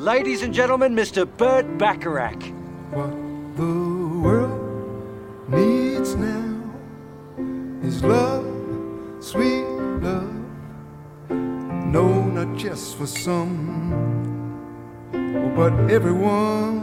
Ladies and gentlemen, Mr. Bert Bacharach. What the world needs now is love, sweet love. No, not just for some, but everyone.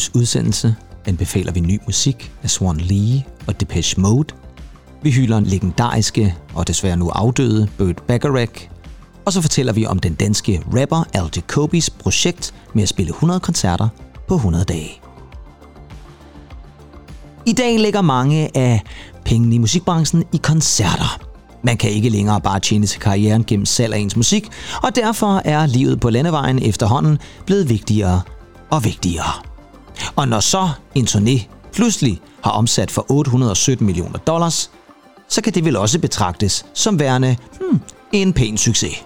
Uges udsendelse anbefaler vi ny musik af Swan Lee og Depeche Mode. Vi hylder en legendariske og desværre nu afdøde Burt Bacharach. Og så fortæller vi om den danske rapper Al Jacobis projekt med at spille 100 koncerter på 100 dage. I dag ligger mange af pengene i musikbranchen i koncerter. Man kan ikke længere bare tjene til karrieren gennem salg af ens musik, og derfor er livet på landevejen efterhånden blevet vigtigere og vigtigere. Og når så en turné pludselig har omsat for 817 millioner dollars, så kan det vel også betragtes som værende hmm, en pæn succes.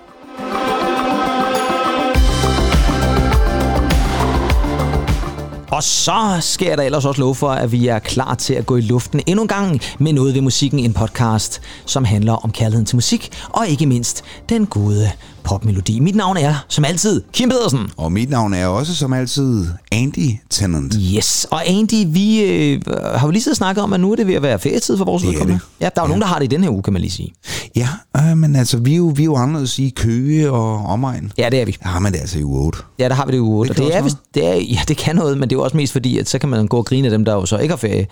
Og så skal jeg da ellers også love for, at vi er klar til at gå i luften endnu en gang med noget ved musikken, en podcast, som handler om kærligheden til musik, og ikke mindst den gode popmelodi. Mit navn er, som altid, Kim Pedersen. Og mit navn er også som altid Andy Tennant. Yes, og Andy, vi øh, har jo lige siddet snakket om, at nu er det ved at være ferietid for vores Det er vedkommende. det. Ja, der er jo ja. nogen, der har det i den her uge, kan man lige sige. Ja, øh, men altså, vi er jo, vi er jo anderledes i Køge og omegn. Ja, det er vi. Har man det altså i uge 8. Ja, der har vi det i uge 8. Det og det er, vist, det er, ja, det kan noget, men det er jo også mest fordi, at så kan man gå og grine af dem, der jo så ikke har ferie.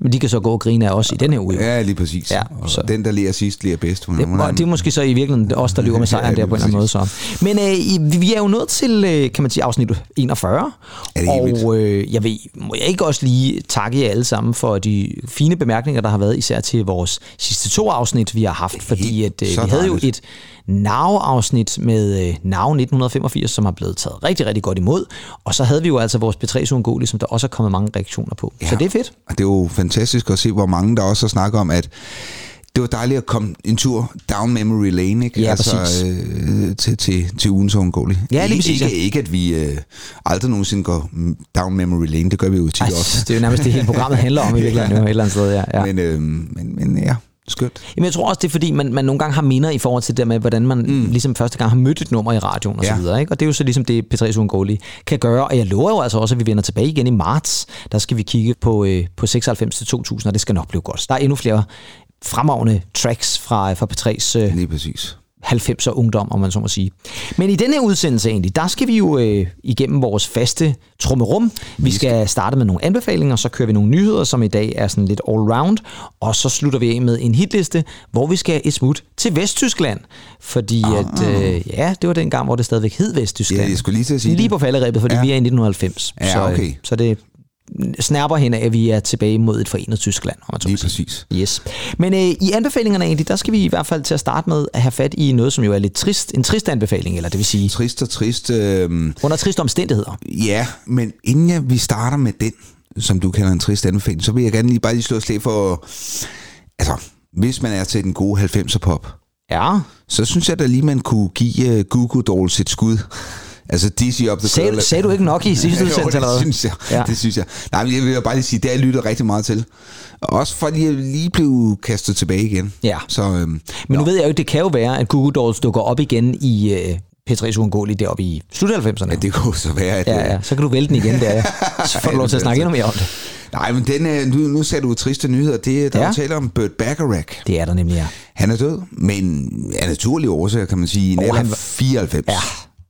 Men de kan så gå og grine af os i den her uge. jo. Ja, lige præcis. Ja, og så- den, der lærer sidst, lærer bedst. Hun, Det, og det er måske så i virkeligheden os, der løber med sejren Ja, der på en eller anden måde. Så. Men øh, vi er jo nået til, øh, kan man sige, afsnit 41. Ja, det er helt og øh, jeg ved, må jeg ikke også lige takke jer alle sammen for de fine bemærkninger, der har været, især til vores sidste to afsnit, vi har haft. Fordi at, øh, vi havde jo et NAV-afsnit med øh, NAV 1985, som har blevet taget rigtig, rigtig godt imod. Og så havde vi jo altså vores P3 Sungoli, som der også er kommet mange reaktioner på. Ja. Så det er fedt. Og det er jo fantastisk at se, hvor mange der også har snakket om, at det var dejligt at komme en tur down memory lane, ikke? Ja, altså, præcis. øh, til, til, til ugens ungåelig. Ja, lige præcis, Ikke, ja. ikke, ikke, at vi øh, aldrig nogensinde går down memory lane, det gør vi jo tit Ej, også. det er jo nærmest det hele programmet handler om i virkeligheden jo, et eller andet sted. Ja, ja. Men, øh, men, men ja, skønt. Jamen, jeg tror også, det er fordi, man, man nogle gange har minder i forhold til det der med, hvordan man mm. ligesom første gang har mødt et nummer i radioen og så Ja. videre. Ikke? Og det er jo så ligesom det, P3 Uungåelige kan gøre. Og jeg lover jo altså også, at vi vender tilbage igen i marts. Der skal vi kigge på, øh, på 96 til 2000, og det skal nok blive godt. Der er endnu flere fremragende tracks fra, fra P3's øh, Lige præcis. 90'er ungdom, om man så må sige. Men i denne her udsendelse egentlig, der skal vi jo øh, igennem vores faste trummerum. Vi skal starte med nogle anbefalinger, så kører vi nogle nyheder, som i dag er sådan lidt all-round, og så slutter vi af med en hitliste, hvor vi skal et smut til Vesttyskland. Fordi at, øh, ja, det var den gang, hvor det stadigvæk hed Vesttyskland. Ja, jeg skulle lige til at sige Lige det. på falderæbet, fordi ja. Vi er i 1990. Ja, så, øh, så det snærper hen af, at vi er tilbage mod et forenet Tyskland. Om man Lige præcis. Yes. Men øh, i anbefalingerne egentlig, der skal vi i hvert fald til at starte med at have fat i noget, som jo er lidt trist. En trist anbefaling, eller det vil sige Trist og trist. Øh, under triste omstændigheder. Ja, men inden jeg, vi starter med den, som du kalder en trist anbefaling, så vil jeg gerne lige bare lige slå et for, altså, hvis man er til den gode 90'er pop, Ja. så synes jeg da lige, man kunne give uh, Google Dolls et skud. Altså DC Up The Sagde, Girl. sagde du ikke nok i sidste Jo, udsendelse eller det synes jeg. Ja. Det synes jeg. Nej, men jeg vil jo bare lige sige, det har jeg lyttet rigtig meget til. Også fordi jeg lige blev kastet tilbage igen. Ja. Så, øhm, Men nu ved jeg jo, det kan jo være, at Google Dolls dukker op igen i øh, P3's Uundgåelige deroppe i slut 90'erne. ja, det kunne så være, at... ja, ja, så kan du vælge den igen der. Så får du lov til at snakke endnu mere om det. Nej, men den, øh, nu, nu sagde du triste nyheder. Det, der Ja. taler om Burt Bacharach. Det er der nemlig, ja. Han er død, men af naturlige årsager, kan man sige, Og han var- 94. Ja,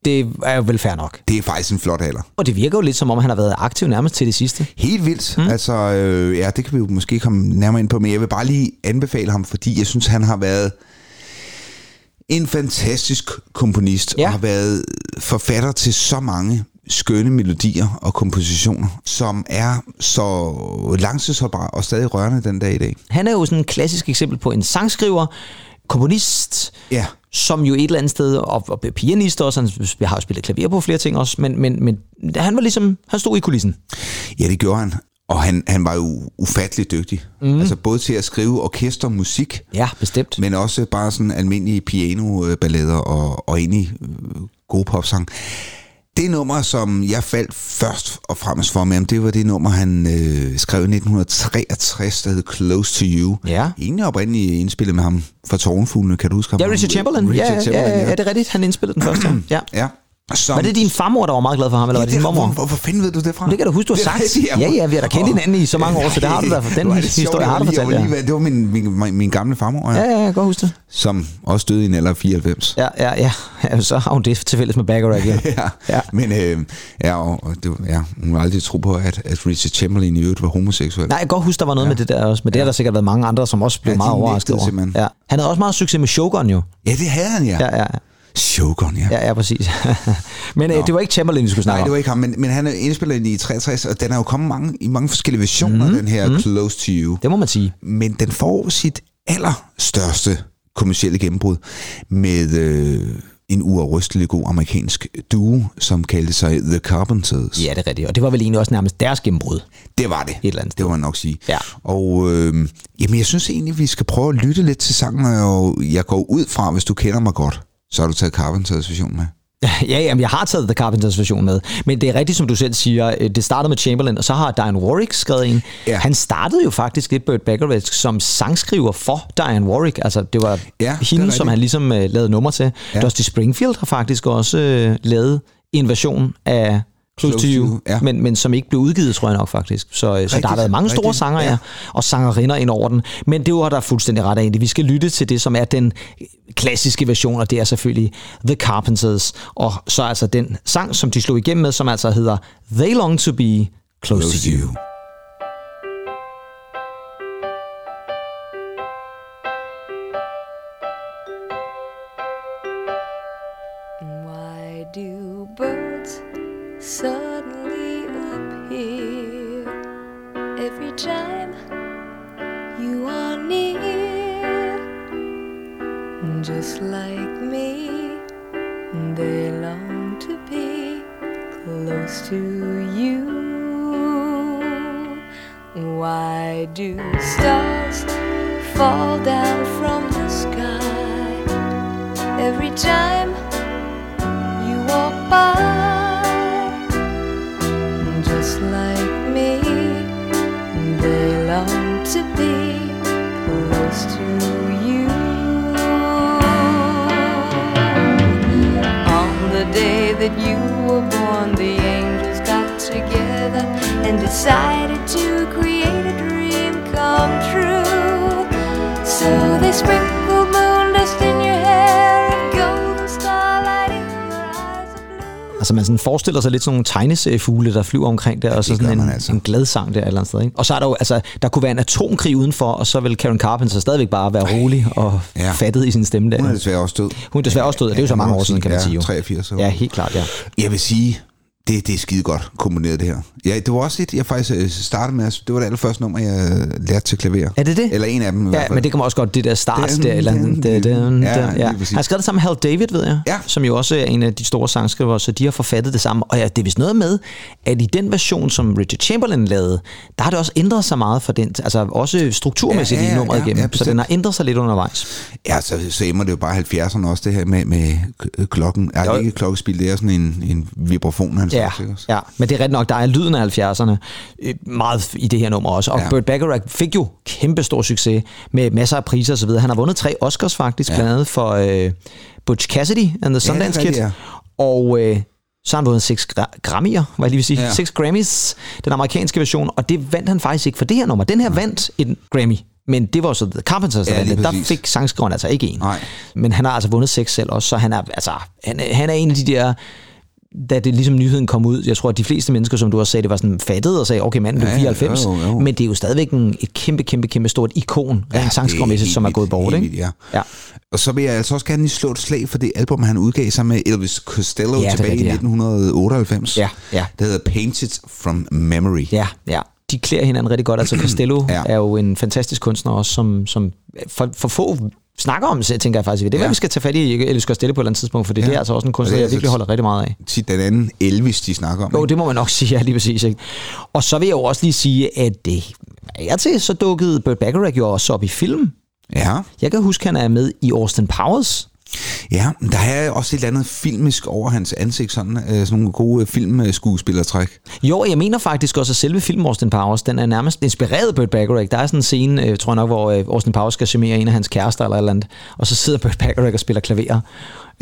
det er jo vel fair nok. Det er faktisk en flot alder. Og det virker jo lidt som om, han har været aktiv nærmest til det sidste. Helt vildt. Mm. Altså, øh, ja, det kan vi jo måske komme nærmere ind på, men jeg vil bare lige anbefale ham, fordi jeg synes, han har været en fantastisk komponist, Ja. og har været forfatter til så mange skønne melodier og kompositioner, som er så langtidsholdbare og stadig rørende den dag i dag. Han er jo sådan et klassisk eksempel på en sangskriver, komponist, Ja, som jo et eller andet sted, og, og pianist også, han har jo spillet klaver på flere ting også, men, men, men han var ligesom, han stod i kulissen. Ja, det gjorde han. Og han, han var jo ufattelig dygtig. Mm. Altså både til at skrive orkestermusik, Ja, bestemt. men også bare sådan almindelige pianoballader og, og egentlig øh, gode popsang. Det nummer, som jeg faldt først og fremmest for med ham, det var det nummer, han øh, skrev i 1963, der hed Close to You. Ja. Egentlig oprindeligt indspillet med ham fra Tårnfuglene, kan du huske ham? Ja, Richard Chamberlain. Richard ja, Chamberlain, ja, ja, det er rigtigt. Han indspillede den første. ja. ja. Som, Var det din farmor, der var meget glad for ham, eller var det din mormor? Hvor, hvor, fanden ved du det fra? Det kan du huske, du har Det er sagt. rigtigt, Ja, ja, vi har da kendt hinanden i så mange år, så det har du da. Den det sjovt, historie har du fortalt, lige- ja. Det var min, min, min, gamle farmor, Ja, ja, jeg kan godt huske det. som også døde i en alder af 94. Ja, ja, ja. ja så har hun det til fælles med Bacharach, ja. ja. Ja. Men øh, ja, og, det, ja, hun var aldrig tro på, at, at Richard Chamberlain i øvrigt var homoseksuel. Nej, jeg kan godt huske, der var noget ja. med det der også, men det har der sikkert været mange andre, som også blev Ja, meget overrasket over. simpelthen. Ja. Han havde også meget succes med Shogun jo. Ja, det havde han, ja. Ja, ja, Shogun, ja. ja, ja præcis. men øh, det var ikke Chamberlain, vi skulle snakke Nej, det var ikke ham, men, men han er indspillet i 63, og den er jo kommet mange, i mange forskellige versioner, mm, den her mm. Close to You. Det må man sige. Men den får sit allerstørste kommercielle gennembrud med øh, en uafrystelig god amerikansk duo, som kaldte sig The Carpenters. Ja, det er rigtigt. Og det var vel egentlig også nærmest deres gennembrud. Det var det. Et eller andet Det må man nok sige. Ja. Og øh, jamen, jeg synes egentlig, vi skal prøve at lytte lidt til sangen, og jeg går ud fra, hvis du kender mig godt, så har du taget Carpenters version med. Ja, jamen, jeg har taget The Carpenters version med. Men det er rigtigt, som du selv siger. øh, Det startede med Chamberlain, og så har Diane Warwick skrevet en. Ja. Han startede jo faktisk lidt Burt Bacharach som sangskriver for Diane Warwick. Altså, det var Ja, det hende, som rigtigt. han ligesom øh, lavede nummer til. Ja. Dusty Springfield har faktisk også øh, lavet en version af Close, to You, ja. men, men som ikke blev udgivet, tror jeg nok faktisk. Så, øh, så der Rigtigt, har været mange store rigtigt, sanger, ja. og sangerinder ind over den. Men det var der fuldstændig ret af. Vi skal lytte til det, som er den klassiske version, og det er selvfølgelig The Carpenters. Og så altså den sang, som de slog igennem med, som altså hedder They Long to Be Close, to You. Why close to you. Why do stars fall down from the sky every time? you walk by just like me they long to be close to you on the day that you were born the and decided to create a dream come true so they sprinkled moon dust in your hair and golden starlight in your eyes of blue Altså man sådan forestiller sig lidt sådan nogle tegneseriefugle, der flyver omkring der, og så det sådan en, altså. en glad sang der et eller andet sted. Ikke? Og så er der jo, altså, der kunne være en atomkrig udenfor, og så vil Karen Carpenter stadigvæk bare være rolig og Ja. fattet i sin stemme der. Hun er desværre også død. Hun er desværre også død, og det er jo så mange år siden, kan man sige jo. 83. så. Ja, helt klart, ja. Jeg vil sige, det, det er skide godt komponeret det her. Ja, det var også et, jeg faktisk øh, startede med. Det var det allerførste nummer, jeg lærte til klaver. Er det det? Eller en af dem i hvert Ja, fald. men det man også godt, det der start Den, der, eller den, den. Den, Ja, den, ja. Han har skrevet det sammen med Hal David, ved jeg, Ja. som jo også er en af de store sangskrivere, så de har forfattet det samme. Og ja, det er vist noget med, at i den version, som Richard Chamberlain lavede, der har det også ændret sig meget for den, altså også strukturmæssigt Ja, ja, i nummeret ja, igennem, ja, så den har ændret sig lidt undervejs. Ja, så, så emmer det jo bare 70'erne også, det her med, med klokken. Er Jo. det ikke et klokkespil, det er sådan en, en vibrafon, han Ja, også? ja, men det er ret nok, der er lyden af 70'erne øh, meget i det her nummer også. Og Ja. ja. Burt Bacharach fik jo kæmpe stor succes med masser af priser osv. Han har vundet tre Oscars faktisk, ja. blandt andet for øh, Butch Cassidy and the Sundance rigtigt, Kid. ja. Og øh, så har han vundet seks gra- Grammy'er, hvad jeg lige vil sige. Ja. Ja. Seks Grammys, den amerikanske version, og det vandt han faktisk ikke for det her nummer. Den her vandt en Grammy, men det var så The Carpenters, der Ja. Der fik sangskriveren altså ikke en. Nej. Men han har altså vundet seks selv også, så han er, altså, han, han er en af de der da det ligesom nyheden kom ud, jeg tror, at de fleste mennesker, som du også sagde, det var sådan fattet og sagde, okay, manden blev Ja, ja, 94, jo, jo. men det er jo stadigvæk en, et kæmpe, kæmpe, kæmpe stort ikon, Ja, rent helt som er gået bort, ikke? vildt, Ja. Ja. Og så vil jeg altså også gerne slå et slag for det album, han udgav sig med Elvis Costello Ja, tilbage rigtigt, i ja. 1998. Ja, ja. Det hedder Painted from Memory. Ja, ja. De klæder hinanden rigtig godt. Altså Costello ja. er jo en fantastisk kunstner også, som, som for, for få snakker om, så tænker jeg faktisk, det er, Ja. hvad vi skal tage fat i Elvis Costello på et eller andet tidspunkt, for det, Ja. det er altså også en kunstner, er jeg virkelig altså- holder rigtig meget af. Tit den anden Elvis, de snakker om. Jo, det må man nok sige, ja, lige præcis. Ikke? Og så vil jeg jo også lige sige, at det er til, så dukkede Burt Bacharach jo også op i film. Ja, Jeg kan huske, han er med i Austin Powers. Ja, der er også et eller andet filmisk over hans ansigt, sådan, øh, sådan nogle gode filmskuespillertræk. Jo, jeg mener faktisk også, at selve filmen Austin Powers, den er nærmest inspireret af Burt Bacharach. Der er sådan en scene, øh, tror jeg nok, hvor øh, Austin Powers skal charmere en af hans kærester eller et eller andet, og så sidder Burt Bacharach og spiller klaver.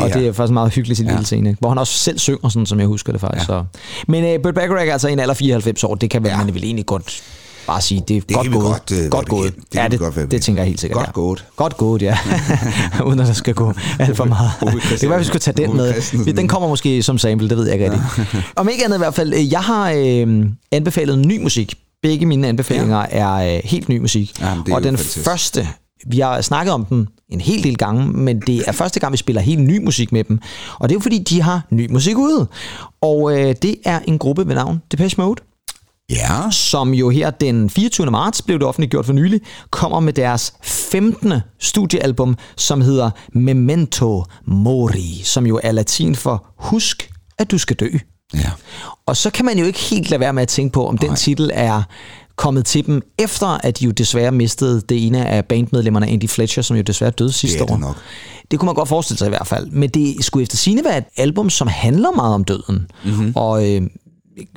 Og Ja. det er faktisk meget hyggeligt ja. Ja. lille scene, hvor han også selv synger, sådan som jeg husker det faktisk. Ja. Så. Men uh, Burt Bacharach er altså i en alder af 94 år, det kan være. Ja. man vil egentlig godt bare sige, det er Det godt gået. godt, være godt gået. bekendt. Det ja, det, godt det tænker jeg helt sikkert. Godt ja. gået. Godt gået, ja. Uden at der skal gå alt for meget. Det kan være, vi skulle tage den med. Den kommer måske som sample, det ved jeg ikke rigtigt. Om ikke andet i hvert fald, øh, jeg har øh, anbefalet ny musik. Begge mine anbefalinger ja. er øh, helt ny musik. Jamen, det og den fantastisk. første, vi har snakket om den en hel del gange, men det er første gang, vi spiller helt ny musik med dem. Og det er jo fordi, de har ny musik ude. Og øh, det er en gruppe ved navn Depeche Mode Ja, som jo her den 24. marts blev det offentliggjort for nylig, kommer med deres 15. studiealbum, som hedder Memento Mori, som jo er latin for Husk, at du skal dø. ja. Og så kan man jo ikke helt lade være med at tænke på, om den titel er kommet til dem, efter at de jo desværre mistede det ene af bandmedlemmerne, Andy Fletcher, som jo desværre døde sidste Det det år. nok. Det kunne man godt forestille sig i hvert fald. Men det skulle efter sine være et album, som handler meget om døden. Mm-hmm. Og øh,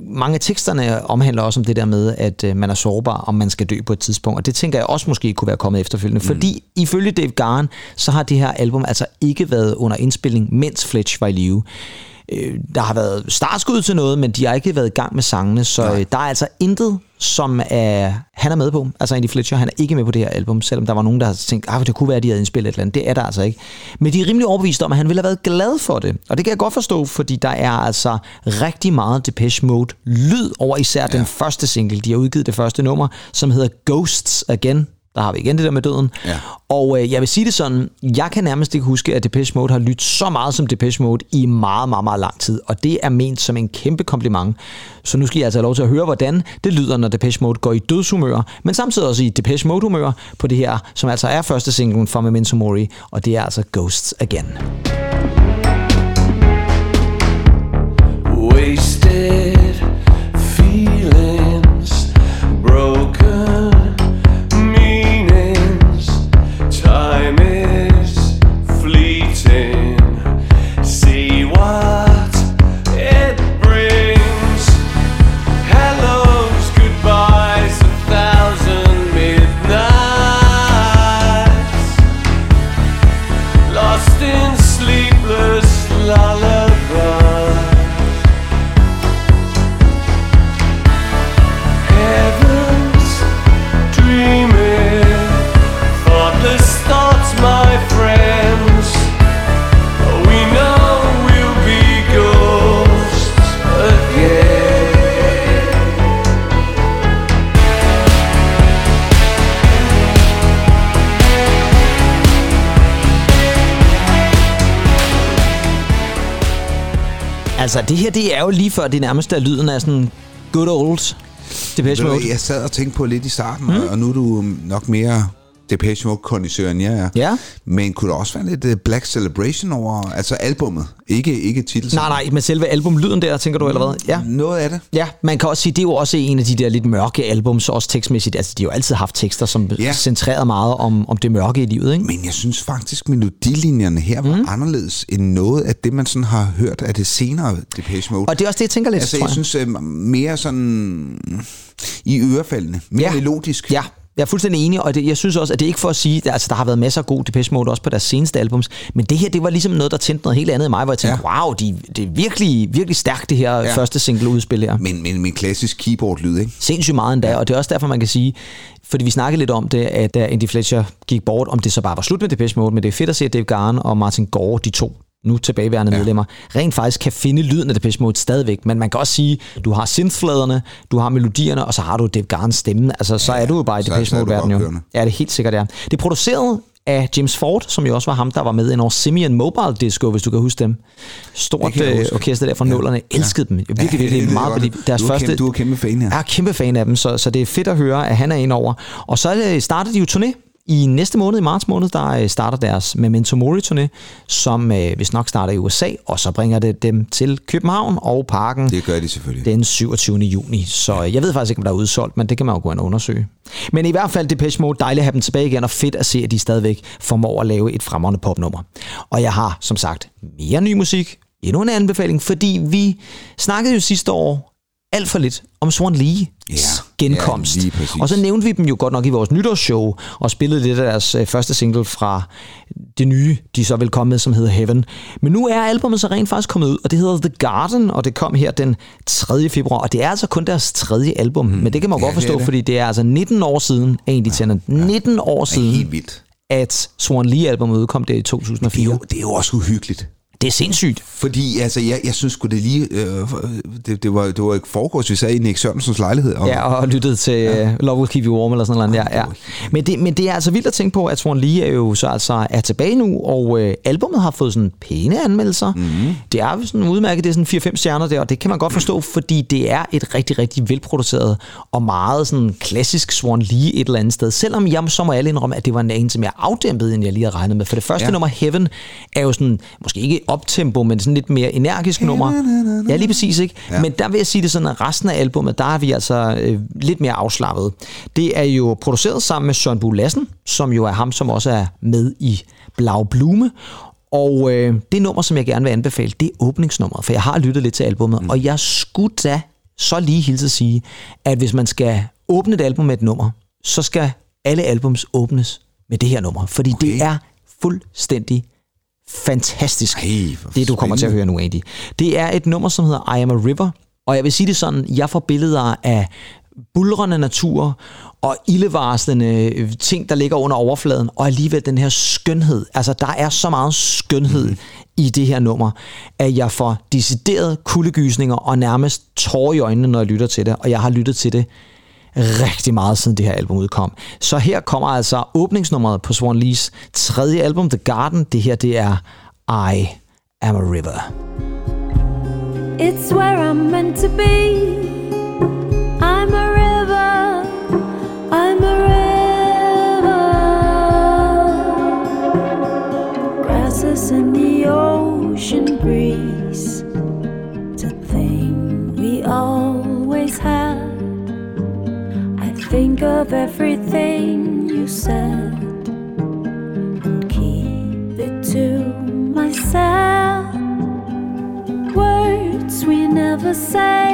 mange af teksterne omhandler også om det der med, at øh, man er sårbar, om man skal dø på et tidspunkt. Og det tænker jeg også måske kunne være kommet efterfølgende. Mm. Fordi ifølge Dave Gahan, så har det her album altså ikke været under indspilning, mens Fletch var i live. Øh, Der har været startskud til noget, men de har ikke været i gang med sangene, så øh, der er altså intet, som er, han er med på. Altså Andy Fletcher, han er ikke med på det her album, selvom der var nogen, der havde tænkt, at det kunne være, at de havde indspillet et eller andet. Det er der altså ikke. Men de er rimelig overbevist om, at han ville have været glad for det. Og det kan jeg godt forstå, fordi der er altså rigtig meget Depeche Mode lyd over især ja. den første single. De har udgivet det første nummer, som hedder Ghosts Again. Der har vi igen det der med døden. Ja. Og øh, jeg vil sige det sådan, jeg kan nærmest ikke huske, at Depeche Mode har lyttet så meget som Depeche Mode i meget, meget, meget lang tid. Og det er ment som en kæmpe kompliment. Så nu skal jeg altså have lov til at høre, hvordan det lyder, når Depeche Mode går i dødshumør, men samtidig også i Depeche Mode humør på det her, som altså er første singlen fra Memento Mori, og det er altså Ghosts Again. wasted Altså det her, det er jo lige før det nærmeste er lyden af sådan good old Depeche Mode. Jeg sad og tænkte på lidt i starten, mm. og nu er du nok mere Depeche Mode kondisør end jeg er. Ja. Men kunne der også være lidt øh, Black Celebration over, altså albummet, ikke, ikke titlen? Nej, nej, med selve albumlyden der, tænker du, eller hvad? Ja. Noget af det. Ja, man kan også sige, det er jo også en af de der lidt mørke albums, også tekstmæssigt. Altså, de har jo altid haft tekster, som ja. Centreret meget om, om det mørke i livet, ikke? Men jeg synes faktisk, melodilinjerne her var mm. anderledes end noget af det, man sådan har hørt af det senere Depeche Mode. Og det er også det, jeg tænker lidt, altså, tror jeg synes øh, mere sådan i ørefaldene, mere Ja. melodisk. Ja, jeg er fuldstændig enig, og det, jeg synes også, at det er ikke for at sige, at altså, der har været masser af god Depeche Mode også på deres seneste albums, men det her, det var ligesom noget, der tændte noget helt andet i mig, hvor jeg tænkte, ja. wow, de, det er virkelig, virkelig stærkt, det her ja. Ja. første single-udspil her. Men, men med klassisk keyboard-lyd, ikke? Sindssygt meget endda, og det er også derfor, man kan sige, fordi vi snakkede lidt om det, at da Andy Fletcher gik bort, om det så bare var slut med Depeche Mode, men det er fedt at se, at Dave Gahan og Martin Gore, de to nu tilbageværende ja. medlemmer, rent faktisk kan finde lyden af Depeche Mode stadigvæk. Men man kan også sige, du har synthfladerne, du har melodierne, og så har du Dave Gahans stemme. Altså, så Ja, er du jo bare i Depeche er Mode-verden jo. Ja, det er helt sikkert, ja. Det er produceret af James Ford, som jo også var ham, der var med i en Simian Mobile Disco, hvis du kan huske dem. Stort Det jeg øh, huske. orkester der fra Ja. nullerne. Elskede dem. Virkelig, Ja, det meget. jeg godt. Deres Du er første, kæmpe- du er kæmpe fan her. Jeg er kæmpe fan af dem, så, så det er fedt at høre, at han er ind over. Og så startede de jo turné I næste måned, i marts måned, der øh, starter deres Memento Mori-turné, som øh, hvis nok starter i USA, og så bringer det dem til København og Parken Det gør de selvfølgelig. den 27. juni. Så øh, jeg ved faktisk ikke, om der er udsolgt, men det kan man jo gå ind og undersøge. Men i hvert fald Depeche Mode, dejligt at have dem tilbage igen, og fedt at se, at de stadigvæk formår at lave et fremragende popnummer. Og jeg har, som sagt, mere ny musik, endnu en anbefaling, fordi vi snakkede jo sidste år alt for lidt om Swan Lee's Ja, genkomst. ja, og så nævnte vi dem jo godt nok i vores nytårsshow, og spillede lidt af deres øh, første single fra det nye, de så vil komme med, som hedder Heaven. Men nu er albumet så rent faktisk kommet ud, og det hedder The Garden, og det kom her den 3. februar, og det er altså kun deres tredje album, mm. men det kan man Ja, godt det forstå, det. fordi det er altså 19 år siden, egentlig tænder, 19 år Det er siden, helt vildt. at Swan Lee-albumet udkom det i Det er, 2004. jo, det er jo også uhyggeligt. Det er sindssygt. Fordi altså, jeg, jeg synes sgu det lige... Øh, det, det, var, det var ikke foregårs, vi sad i Nick Sørensens lejlighed. Og, Ja, og lyttet til ja. Love Will Keep You Warm eller sådan noget. Ja, ja. Men, det, men det er altså vildt at tænke på, at Swan Lee er jo så altså er tilbage nu, og øh, albumet har fået sådan pæne anmeldelser. Mm. Det er jo sådan udmærket, det er sådan 4-5 stjerner der, og det kan man godt forstå, fordi det er et rigtig, rigtig velproduceret og meget sådan klassisk Swan Lee et eller andet sted. Selvom jeg så må alle indrømme, at det var en anelse mere afdæmpet, end jeg lige havde regnet med. For det første. Ja. nummer, Heaven, er jo sådan, måske ikke optempo, men sådan lidt mere energisk nummer. Ja, lige præcis, ikke? Ja. Men der vil jeg sige det sådan, at resten af albummet, der er vi altså øh, lidt mere afslappet. Det er jo produceret sammen med Søren Bue Lassen, som jo er ham, som også er med i Blau Blume. Og øh, det nummer, som jeg gerne vil anbefale, det er åbningsnummeret, for jeg har lyttet lidt til albummet, mm. og jeg skulle da så lige hilse at sige, at hvis man skal åbne et album med et nummer, så skal alle albums åbnes med det her nummer, fordi okay. det er fuldstændig fantastisk, Ej, det du kommer til at høre nu, Andy. Det er et nummer, som hedder I Am a River, og jeg vil sige det sådan, jeg får billeder af bulrende natur og ildevarslende øh, ting, der ligger under overfladen, og alligevel den her skønhed. Altså, der er så meget skønhed mm. i det her nummer, at jeg får decideret kuldegysninger og nærmest tårer i øjnene, når jeg lytter til det, og jeg har lyttet til det rigtig meget siden det her album udkom. Så her kommer altså åbningsnummeret på Swan Lees tredje album, The Garden. Det her, det er I Am a River. It's where I'm meant to be. I'm a river. I'm a river. Grasses in the ocean of everything you said. And keep it to myself. Words we never say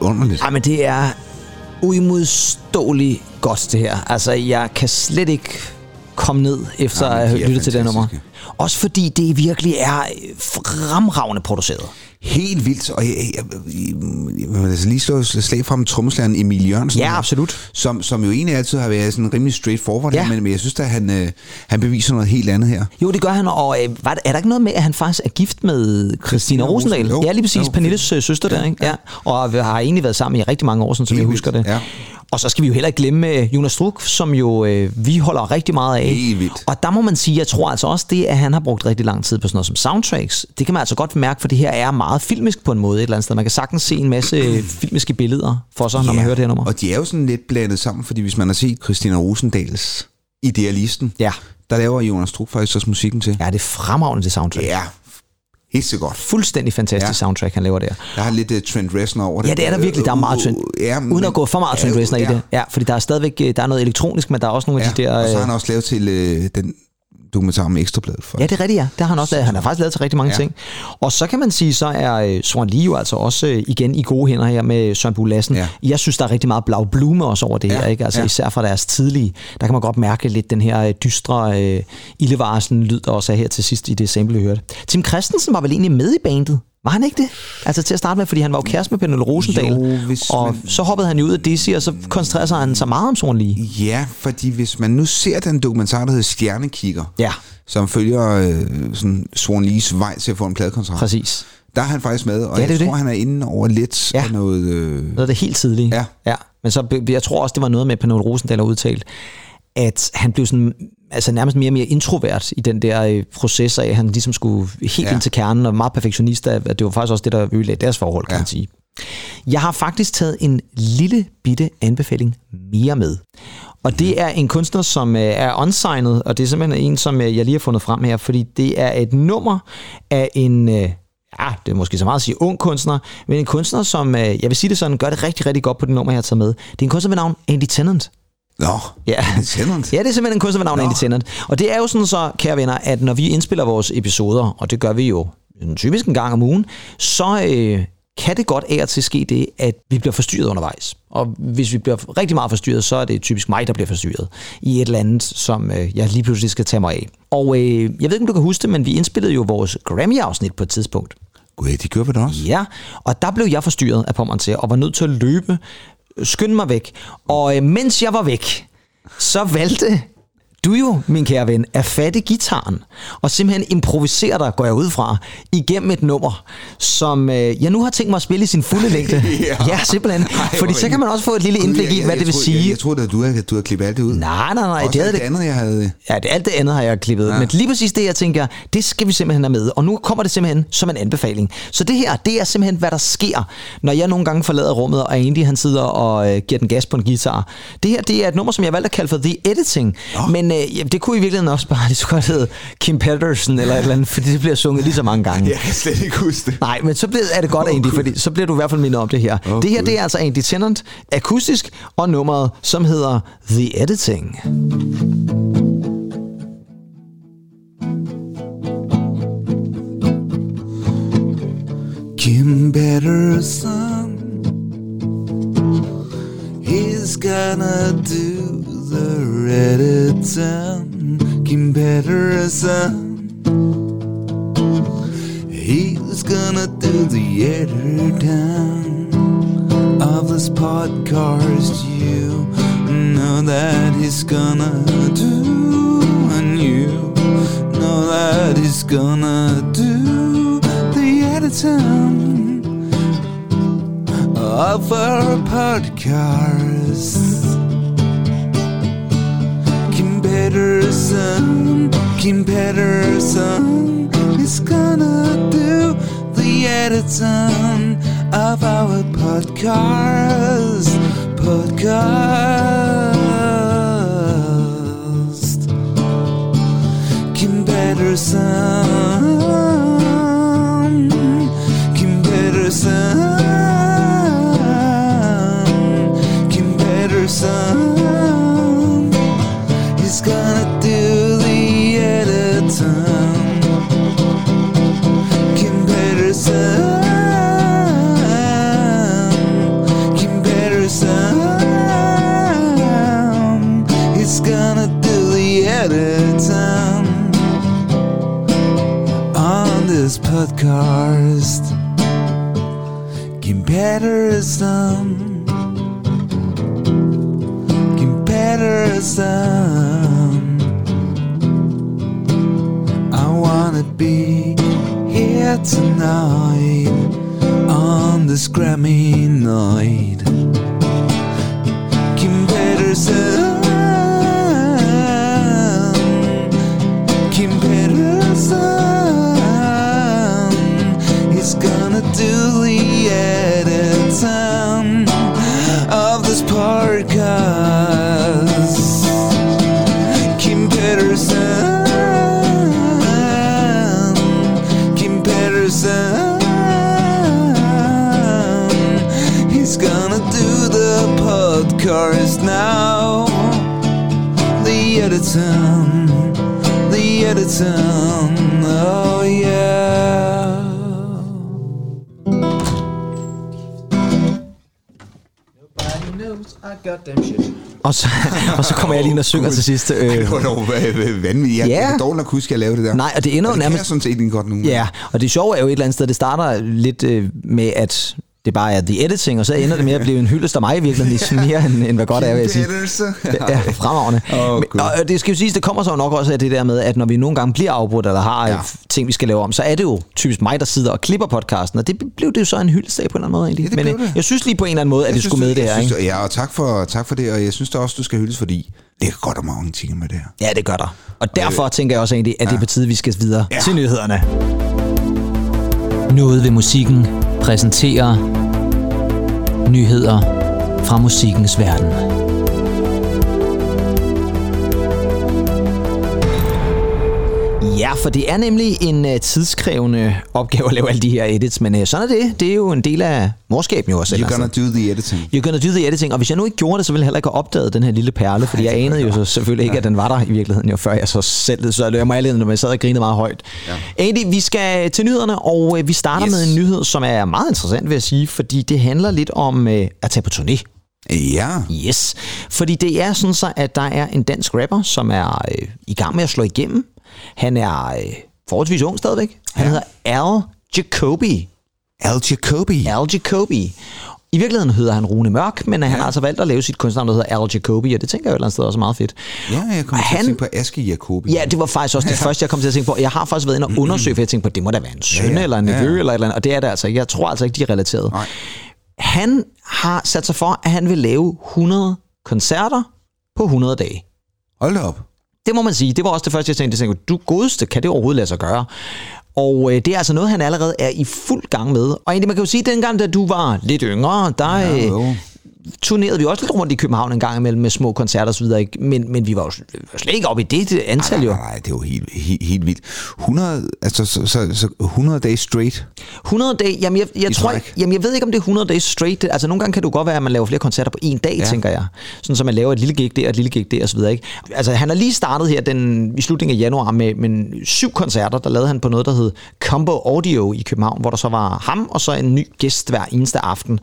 vidunderligt. Ej, men det er uimodståeligt godt, det her. Altså, jeg kan slet ikke komme ned efter Jamen, at have lyttet til det nummer. Også fordi det virkelig er fremragende produceret. Helt vildt. Og jeg, jeg, jeg, jeg, lige slå slag frem trommeslageren Emil Jørgensen. Ja, absolut. Som, som jo egentlig altid har været sådan rimelig straightforward, Ja. ja. men, men jeg synes at han, øh, han beviser noget helt andet her. Jo, det gør han, og øh, var, er der ikke noget med, at han faktisk er gift med Christina Rosendal? Rosen- jo. ja, lige præcis, Jo, Pernilles øh, søster der, ikke? Ja. Og vi har egentlig været sammen i rigtig mange år, sådan, som jeg husker det. ja. Og så skal vi jo heller ikke glemme øh, Jonas Struk, som jo øh, vi holder rigtig meget af. Helt vildt. Og der må man sige, jeg tror altså også det, at han har brugt rigtig lang tid på sådan noget som soundtracks. Det kan man altså godt mærke, for det her er meget filmisk på en måde et eller andet sted. Man kan sagtens se en masse øh, filmiske billeder for sig, når man hører det her nummer. Og de er jo sådan lidt blandet sammen, fordi hvis man har set Christina Rosendals Idealisten, Ja. der laver Jonas Struk faktisk også musikken til. Ja, det er fremragende, det soundtrack. Ja, Helt så godt. Fuldstændig fantastisk Ja. ja. soundtrack, han laver der. Der er lidt uh, Trent Reznor over det. Ja, det er der virkelig. Der er meget Trent. Ja, Uden at gå for meget Trent Reznor i det. Ja, fordi der er stadigvæk øh, der er noget elektronisk, men der er også nogle af de der... og så har øh, han også lavet til uh, den dokumentar om Ekstrabladet. For. Ja, det er rigtigt, ja. Det har han også lavet. Han har faktisk lavet til rigtig mange Ja. ting. Og så kan man sige, så er øh, Swan Lee jo altså også øh, igen i gode hænder her med Søren Bue Lassen. Ja. Jeg synes, der er rigtig meget blau blume også over det Ja, her, ikke? Altså ja. især fra deres tidlige. Der kan man godt mærke lidt den her øh, dystre øh, ildevarsen lyd, der også er her til sidst i det sample, vi hørte. Tim Christensen var vel egentlig med i bandet? Var han ikke det? Altså til at starte med, fordi han var jo kæreste med Pernille Rosendal. Jo, hvis og man- så hoppede han jo ud af Dizzy, og så koncentrerede sig han sig meget om Swan Lee. Ja, fordi hvis man nu ser den dokumentar, der hedder Stjernekigger, Ja, som følger øh, sådan Swan Lees vej til at få en pladekontrakt, præcis. der er han faktisk med, og Ja, jeg det er tror, det. han er inde over lidt Ja. af noget... Øh, Noget af det helt tidlige. Ja. ja. Men så, jeg tror også, det var noget med, at Pernille Rosendal har udtalt, at han blev sådan, altså nærmest mere og mere introvert i den der øh, proces af, at han ligesom skulle helt Ja. ind til kernen, og meget perfektionist, at det var faktisk også det, der ødelagde deres forhold, kan Ja. man sige. Jeg har faktisk taget en lille bitte anbefaling mere med. Og det er en kunstner, som øh, er unsignet, og det er simpelthen en, som øh, jeg lige har fundet frem her, fordi det er et nummer af en, øh, ja, det er måske så meget at sige ung kunstner, men en kunstner, som, øh, jeg vil sige det sådan, gør det rigtig, rigtig godt på det nummer, jeg har taget med. Det er en kunstner ved navn Andy Tennant. Nå, Ja. Andy Tennant. Ja, det er simpelthen en kunstner ved navn Tennant. Og det er jo sådan så, kære venner, at når vi indspiller vores episoder, og det gør vi jo en typisk en gang om ugen, så øh, kan det godt af og til ske det, at vi bliver forstyrret undervejs. Og hvis vi bliver rigtig meget forstyrret, så er det typisk mig, der bliver forstyrret i et eller andet, som øh, jeg lige pludselig skal tage mig af. Og øh, jeg ved ikke, om du kan huske det, men vi indspillede jo vores Grammy-afsnit på et tidspunkt. Gud, de vi da også. Ja, og der blev jeg forstyrret af Pommern til, og var nødt til at løbe, skynde mig væk. Og øh, mens jeg var væk, så valgte du jo, min kære ven, at fatte gitaren og simpelthen improvisere dig, går jeg ud fra, igennem et nummer, som øh, jeg nu har tænkt mig at spille i sin fulde længde. Ja. ja, simpelthen. Ej, Fordi så kan man også få et lille indblik jeg- i, hvad jeg det vil troede- sige. Jeg, jeg troede, at du havde, du havde klippet alt det ud. Nej, nej, nej. Også det, havde det det, andet, jeg havde... Ja, det, alt det andet har jeg klippet. Ja. Men lige præcis det, jeg tænker, det skal vi simpelthen have med. Og nu kommer det simpelthen som en anbefaling. Så det her, det er simpelthen, hvad der sker, når jeg nogle gange forlader rummet, og Andy han sidder og øh, giver den gas på en guitar. Det her, det er et nummer, som jeg valgte at kalde for The Editing. Oh. Men øh, ja, det kunne i virkeligheden også bare, det skulle have heddet Kim Pedersen eller et eller andet, fordi det bliver sunget lige så mange gange. Jeg kan slet ikke huske det. Nej, men så bliver, er det godt, Åh, Andy, fordi så bliver du i hvert fald mindet om det her. Åh, det her, det er altså Andy Tennant, akustisk, og nummeret, som hedder The Editing. Kim Patterson He's gonna do the Kim Patterson He's gonna do the editing Of this podcast You know that he's gonna do And you know that he's gonna do The editing of our podcast. Kim Pedersen, Kim Pedersen is gonna do the editing of our podcast. Podcast. Kim Pedersen, tonight on this Grammy night. Editon, oh yeah. Og så, og så kommer jeg lige ind og synger til sidst. Ej, Øh, det var dog vanvittigt. Jeg, Ja. jeg kan dårligt nok huske, at jeg lavede det der. Nej, og det ender jo det kan nærmest- jeg sådan set ikke godt nu. Ja, og det sjove er jo et eller andet sted, det starter lidt øh, med, at det bare er the editing, og så ender det med at blive en hyldest af mig i virkeligheden, mere end, end hvad godt er, vil jeg sige. Ja, fremragende. Åh, Men, og det skal jo siges, det kommer så nok også af det der med, at når vi nogle gange bliver afbrudt, eller har Ja. ja. ting, vi skal lave om, så er det jo typisk mig, der sidder og klipper podcasten, og det blev det jo så en hyldest af på en eller anden måde egentlig. Ja, Men øh, det. jeg synes lige på en eller anden måde, at Jeg det skulle med det her, synes, ikke? Ja, og tak for, tak for det, og jeg synes da også, du skal hyldes, fordi det er godt og mange ting med det her. Ja, det gør der. Og derfor tænker jeg også egentlig, at det er på tide, vi skal videre Ja. ja. til nyhederne. Noget ved musikken præsenterer nyheder fra musikkens verden. Ja, for det er nemlig en uh, tidskrævende opgave at lave alle de her edits, men uh, sådan er det. Det er jo en del af morskaben jo også. You're gonna sted. do the editing. You're gonna do the editing, og hvis jeg nu ikke gjorde det, så ville jeg heller ikke have opdaget den her lille perle, fordi jeg anede jo så selvfølgelig ikke, at den var der i virkeligheden, jo før jeg så selv, så jeg må ærlig når jeg sad og grinede meget højt. Ja. Andy, vi skal til nyhederne, og øh, vi starter Yes. med en nyhed, som er meget interessant, vil jeg sige, fordi det handler lidt om øh, at tage på turné. Ja, Yes, fordi det er sådan så, at der er en dansk rapper, som er øh, i gang med at slå igennem. Han er øh, forholdsvis ung stadigvæk. Han Ja. hedder Al Jacobi. Al Jacobi. Al Jacobi. I virkeligheden hedder han Rune Mørk, men han har altså valgt at lave sit kunstnavn, der hedder Al Jacobi, og det tænker jeg jo et eller andet sted også er meget fedt. Ja, jeg kommer til Han- at tænke på Aske Jacobi. Ja, det var faktisk også det første, jeg kom til at tænke på. Jeg har faktisk været inde og undersøge, for jeg tænkte på, det må da være en søn Ja, ja. eller en nevø Ja, ja. eller et eller andet, og det er det altså ikke. Jeg tror altså ikke, de er relateret. Nej. Han har sat sig for, at han vil lave 100 koncerter på 100 dage. Hold op. Det må man sige. Det var også det første, jeg tænkte. Jeg tænkte, du godeste, kan det overhovedet lade sig gøre? Og øh, det er altså noget, han allerede er i fuld gang med. Og egentlig, man kan jo sige, at dengang, da du var lidt yngre, der Ja, jo. Turnerede vi også lidt rundt i København en gang imellem med små koncerter osv., ikke? Men, men vi var jo var slet ikke oppe i det, det antal jo. Nej, nej, det er jo helt, helt, helt vildt. 100, altså, så, så, så 100 dage straight. 100 dage, jamen jeg, jeg I tror ikke, jamen jeg ved ikke, om det er 100 dage straight. Altså nogle gange kan det jo godt være, at man laver flere koncerter på en dag, Ja. tænker jeg. Sådan så man laver et lille gig der, et lille gig der osv. Ikke? Altså han har lige startet her den, i slutningen af januar med, med syv koncerter. Der lavede han på noget, der hed Combo Audio i København, hvor der så var ham og så en ny gæst hver eneste aften.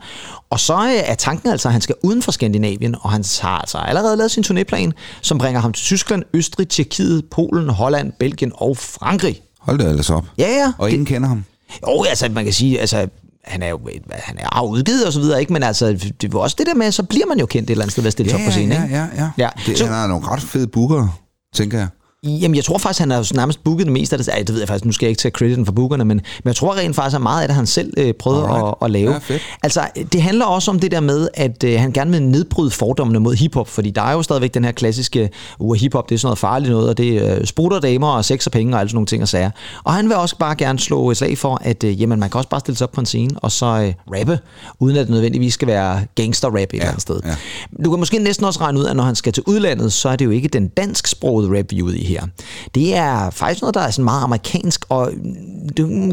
Og så øh, er tanken altså, han skal uden for Skandinavien, og han har altså allerede lavet sin turnéplan, som bringer ham til Tyskland, Østrig, Tjekkiet, Polen, Holland, Belgien og Frankrig. Hold da ellers op. Ja, ja. Og ingen kender ham. Jo, altså man kan sige, altså han er jo han er udgivet og så videre, ikke? Men altså, det var også det der med, så bliver man jo kendt et eller andet sted ved at stille sig op på scenen, ja, ikke? ja, ja. Ja. Det, Så- han har nogle ret fede booker, tænker jeg. Jamen, jeg tror faktisk, han har nærmest booket det meste af det. Ej, det ved jeg faktisk, nu skal jeg ikke tage crediten for bookerne, men, men jeg tror rent faktisk, at meget af det, han selv øh, prøvede Alright. at, at lave. Ja, fedt. Altså, det handler også om det der med, at øh, han gerne vil nedbryde fordommene mod hiphop, fordi der er jo stadigvæk den her klassiske, uh, hiphop, det er sådan noget farligt noget, og det er øh, sprutter damer og sex og penge og alle sådan nogle ting og sager. Og han vil også bare gerne slå et slag for, at øh, jamen, man kan også bare stille sig op på en scene og så øh, rappe, uden at det nødvendigvis skal være gangster-rap et eller andet sted. ja. Du kan måske næsten også regne ud, at når han skal til udlandet, så er det jo ikke den dansksprogede rap, vi er ude i her. Det er faktisk noget, der er sådan meget amerikansk, og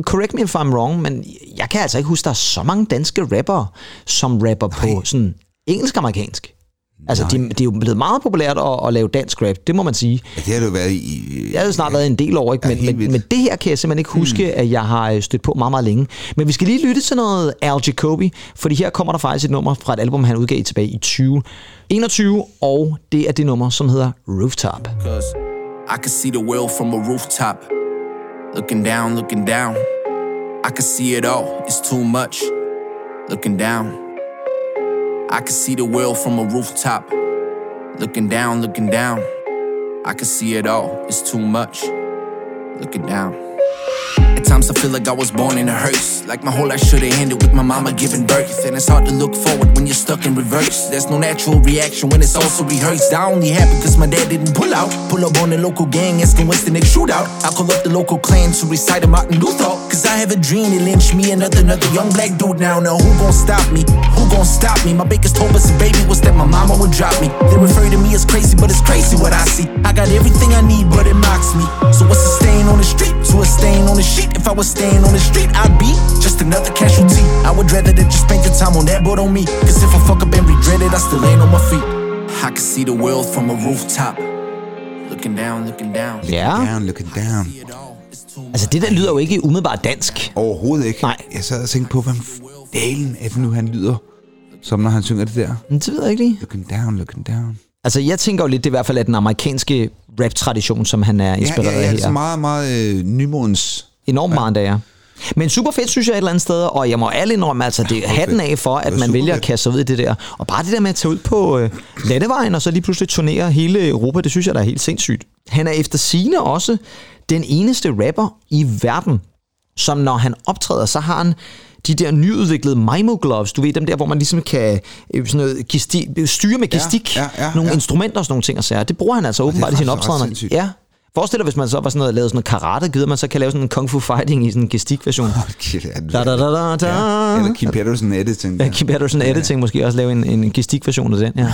correct me if I'm wrong, men jeg kan altså ikke huske, der er så mange danske rappere, som rapper på sådan engelsk-amerikansk. Altså, de, det er jo blevet meget populært at, at lave dansk rap, det må man sige. Ja, det har det jo været i... Jeg har jo snart været en del år, ikke? Ja, Men, helt men, vildt. men det her kan jeg simpelthen ikke huske, at jeg har øh, stødt på meget, meget længe. Men vi skal lige lytte til noget Al Jacobi, fordi her kommer der faktisk et nummer fra et album, han udgav tilbage i 2021, og det er det nummer, som hedder Rooftop. Cause I can see the world from a rooftop. Looking down, looking down. I can see it all, it's too much. Looking down. I can see the world from a rooftop. Looking down, looking down. I can see it all, it's too much. Looking down. At times I feel like I was born in a hearse. Like my whole life should have ended with my mama giving birth. And it's hard to look forward when you're stuck in reverse. There's no natural reaction when it's also rehearsed. I only happen cause my dad didn't pull out. Pull up on the local gang, asking what's the next shootout. I call up the local clan to recite a Martin Luther. Cause I have a dream to lynch me another, another young black dude now. Now who gon' stop me? Who gon' stop me? My biggest hope as a baby was that my mama would drop me. They refer to me as crazy, but it's crazy what I see. I got everything I need, but it mocks me. So what's a stain on the street? To a stain on the sheet. If I was staying on the street, I'd be just another casualty. I would rather that you spend your time on that, but on me. Cause if I fuck up and regret it, I still ain't on my feet. I can see the world from a rooftop. Looking looking down, looking down. Ja, Down, looking down. It's too altså det der lyder jo ikke umiddelbart dansk. Overhovedet ikke. Nej. Jeg sad og tænkte på, hvad dalen er det nu, han lyder, som når han synger det der. Men det ved jeg ikke lige. Looking down, looking down. Altså jeg tænker jo lidt, det er i hvert fald af den amerikanske rap-tradition, som han er Ja, inspireret ja, ja, af det er så her. meget, meget øh, nymodens. Enormt meget, det er. Men super fedt, synes jeg et eller andet sted, og jeg må ærligt indrømme, altså det er hatten af for, at man vælger at kaste sig ud i det der. Og bare det der med at tage ud på øh, landevejen, og så lige pludselig turnere hele Europa, det synes jeg, der er helt sindssygt. Han er efter sine også den eneste rapper i verden, som når han optræder, så har han de der nyudviklede Mimo gloves, du ved, dem der, hvor man ligesom kan øh, sådan noget, gesti- styre med gestik, ja, ja, nogle ja. instrumenter og sådan nogle ting og sager. Det bruger han altså åbenbart i optrædener. sindssygt. Ja, Forestil dig, hvis man så var sådan noget, lavede sådan noget karate, gider man så kan lave sådan en kung fu fighting i sådan en gestikversion. Da, da, da, da, da. Ja, eller Kim Pedersen editing. Ja, Kim Patterson Editing måske også lave en, en gestikversion af den, ja.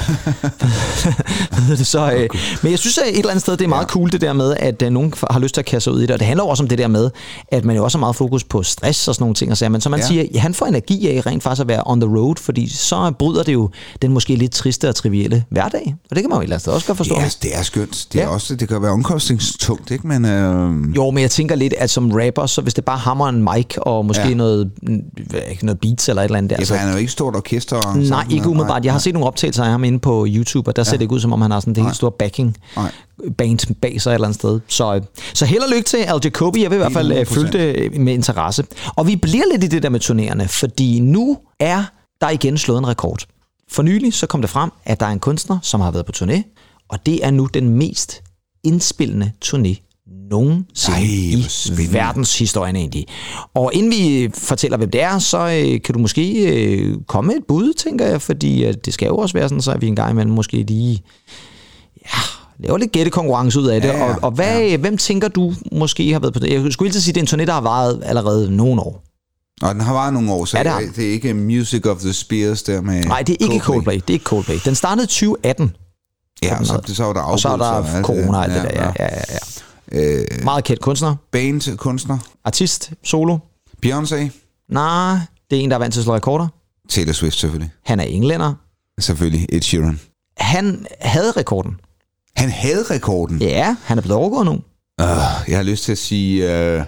Så, øh, men jeg synes at et eller andet sted, det er meget cool det der med, at øh, nogen har lyst til at kaste sig ud i det, og det handler også om det der med, at man jo også har meget fokus på stress og sådan nogle ting, og så, men som man Ja. ja. siger, ja, han får energi af rent faktisk at være on the road, fordi så bryder det jo den måske lidt triste og trivielle hverdag, og det kan man jo et eller andet sted også godt forstå. Ja, det er skønt. Det, er Ja. også, det kan være omkostningstungt, ikke? Men øh, Jo, men jeg tænker lidt, at som rapper, så hvis det bare hammer en mic og måske Ja. noget, noget beats eller et eller andet der, ja, så, han er jo ikke stort orkester. og Nej, sådan ikke umiddelbart. Jeg har set nogle optagelser af ham inde på YouTube, og der ja. ser det ikke ud, som om han har sådan det helt store backing Nej. band bag sig et eller andet sted. Så, øh, så held og lykke til Al Jacobi. Jeg vil i hvert fald øh, 100%. følge det øh, med interesse. Og vi bliver lidt i det der med turnerende, fordi nu er der igen slået en rekord. For nylig så kom det frem, at der er en kunstner, som har været på turné, og det er nu den mest indspillende turné nogensinde Ej, i spændende. verdenshistorien egentlig. Og inden vi fortæller, hvem det er, så øh, kan du måske øh, komme med et bud, tænker jeg, fordi øh, det skal jo også være sådan, så at vi en gang imellem måske lige ja, laver lidt gættekonkurrence ud af det. Ja, ja, og og hvad, ja. hvem tænker du måske har været på det? Jeg skulle ikke sige, at det er en turné, der har varet allerede nogle år. Og den har varet nogle år, så Ja, det har det, er ikke Music of the Spears der med Nej, det er ikke Coldplay. Det er ikke Coldplay. Den startede i 2018, Ja, og så, så var der og så er der alt corona og alt det der. Ja, ja, ja, ja. Øh, Meget kendt kunstner, band, kunstner, artist, solo. Beyoncé, Nej, det er en, der er vant til at slå rekorder. Taylor Swift selvfølgelig. Han er englænder. Selvfølgelig Ed Sheeran. Han havde rekorden. Han havde rekorden. Ja, han er blevet overgået nu. Uh, jeg har lyst til at sige uh,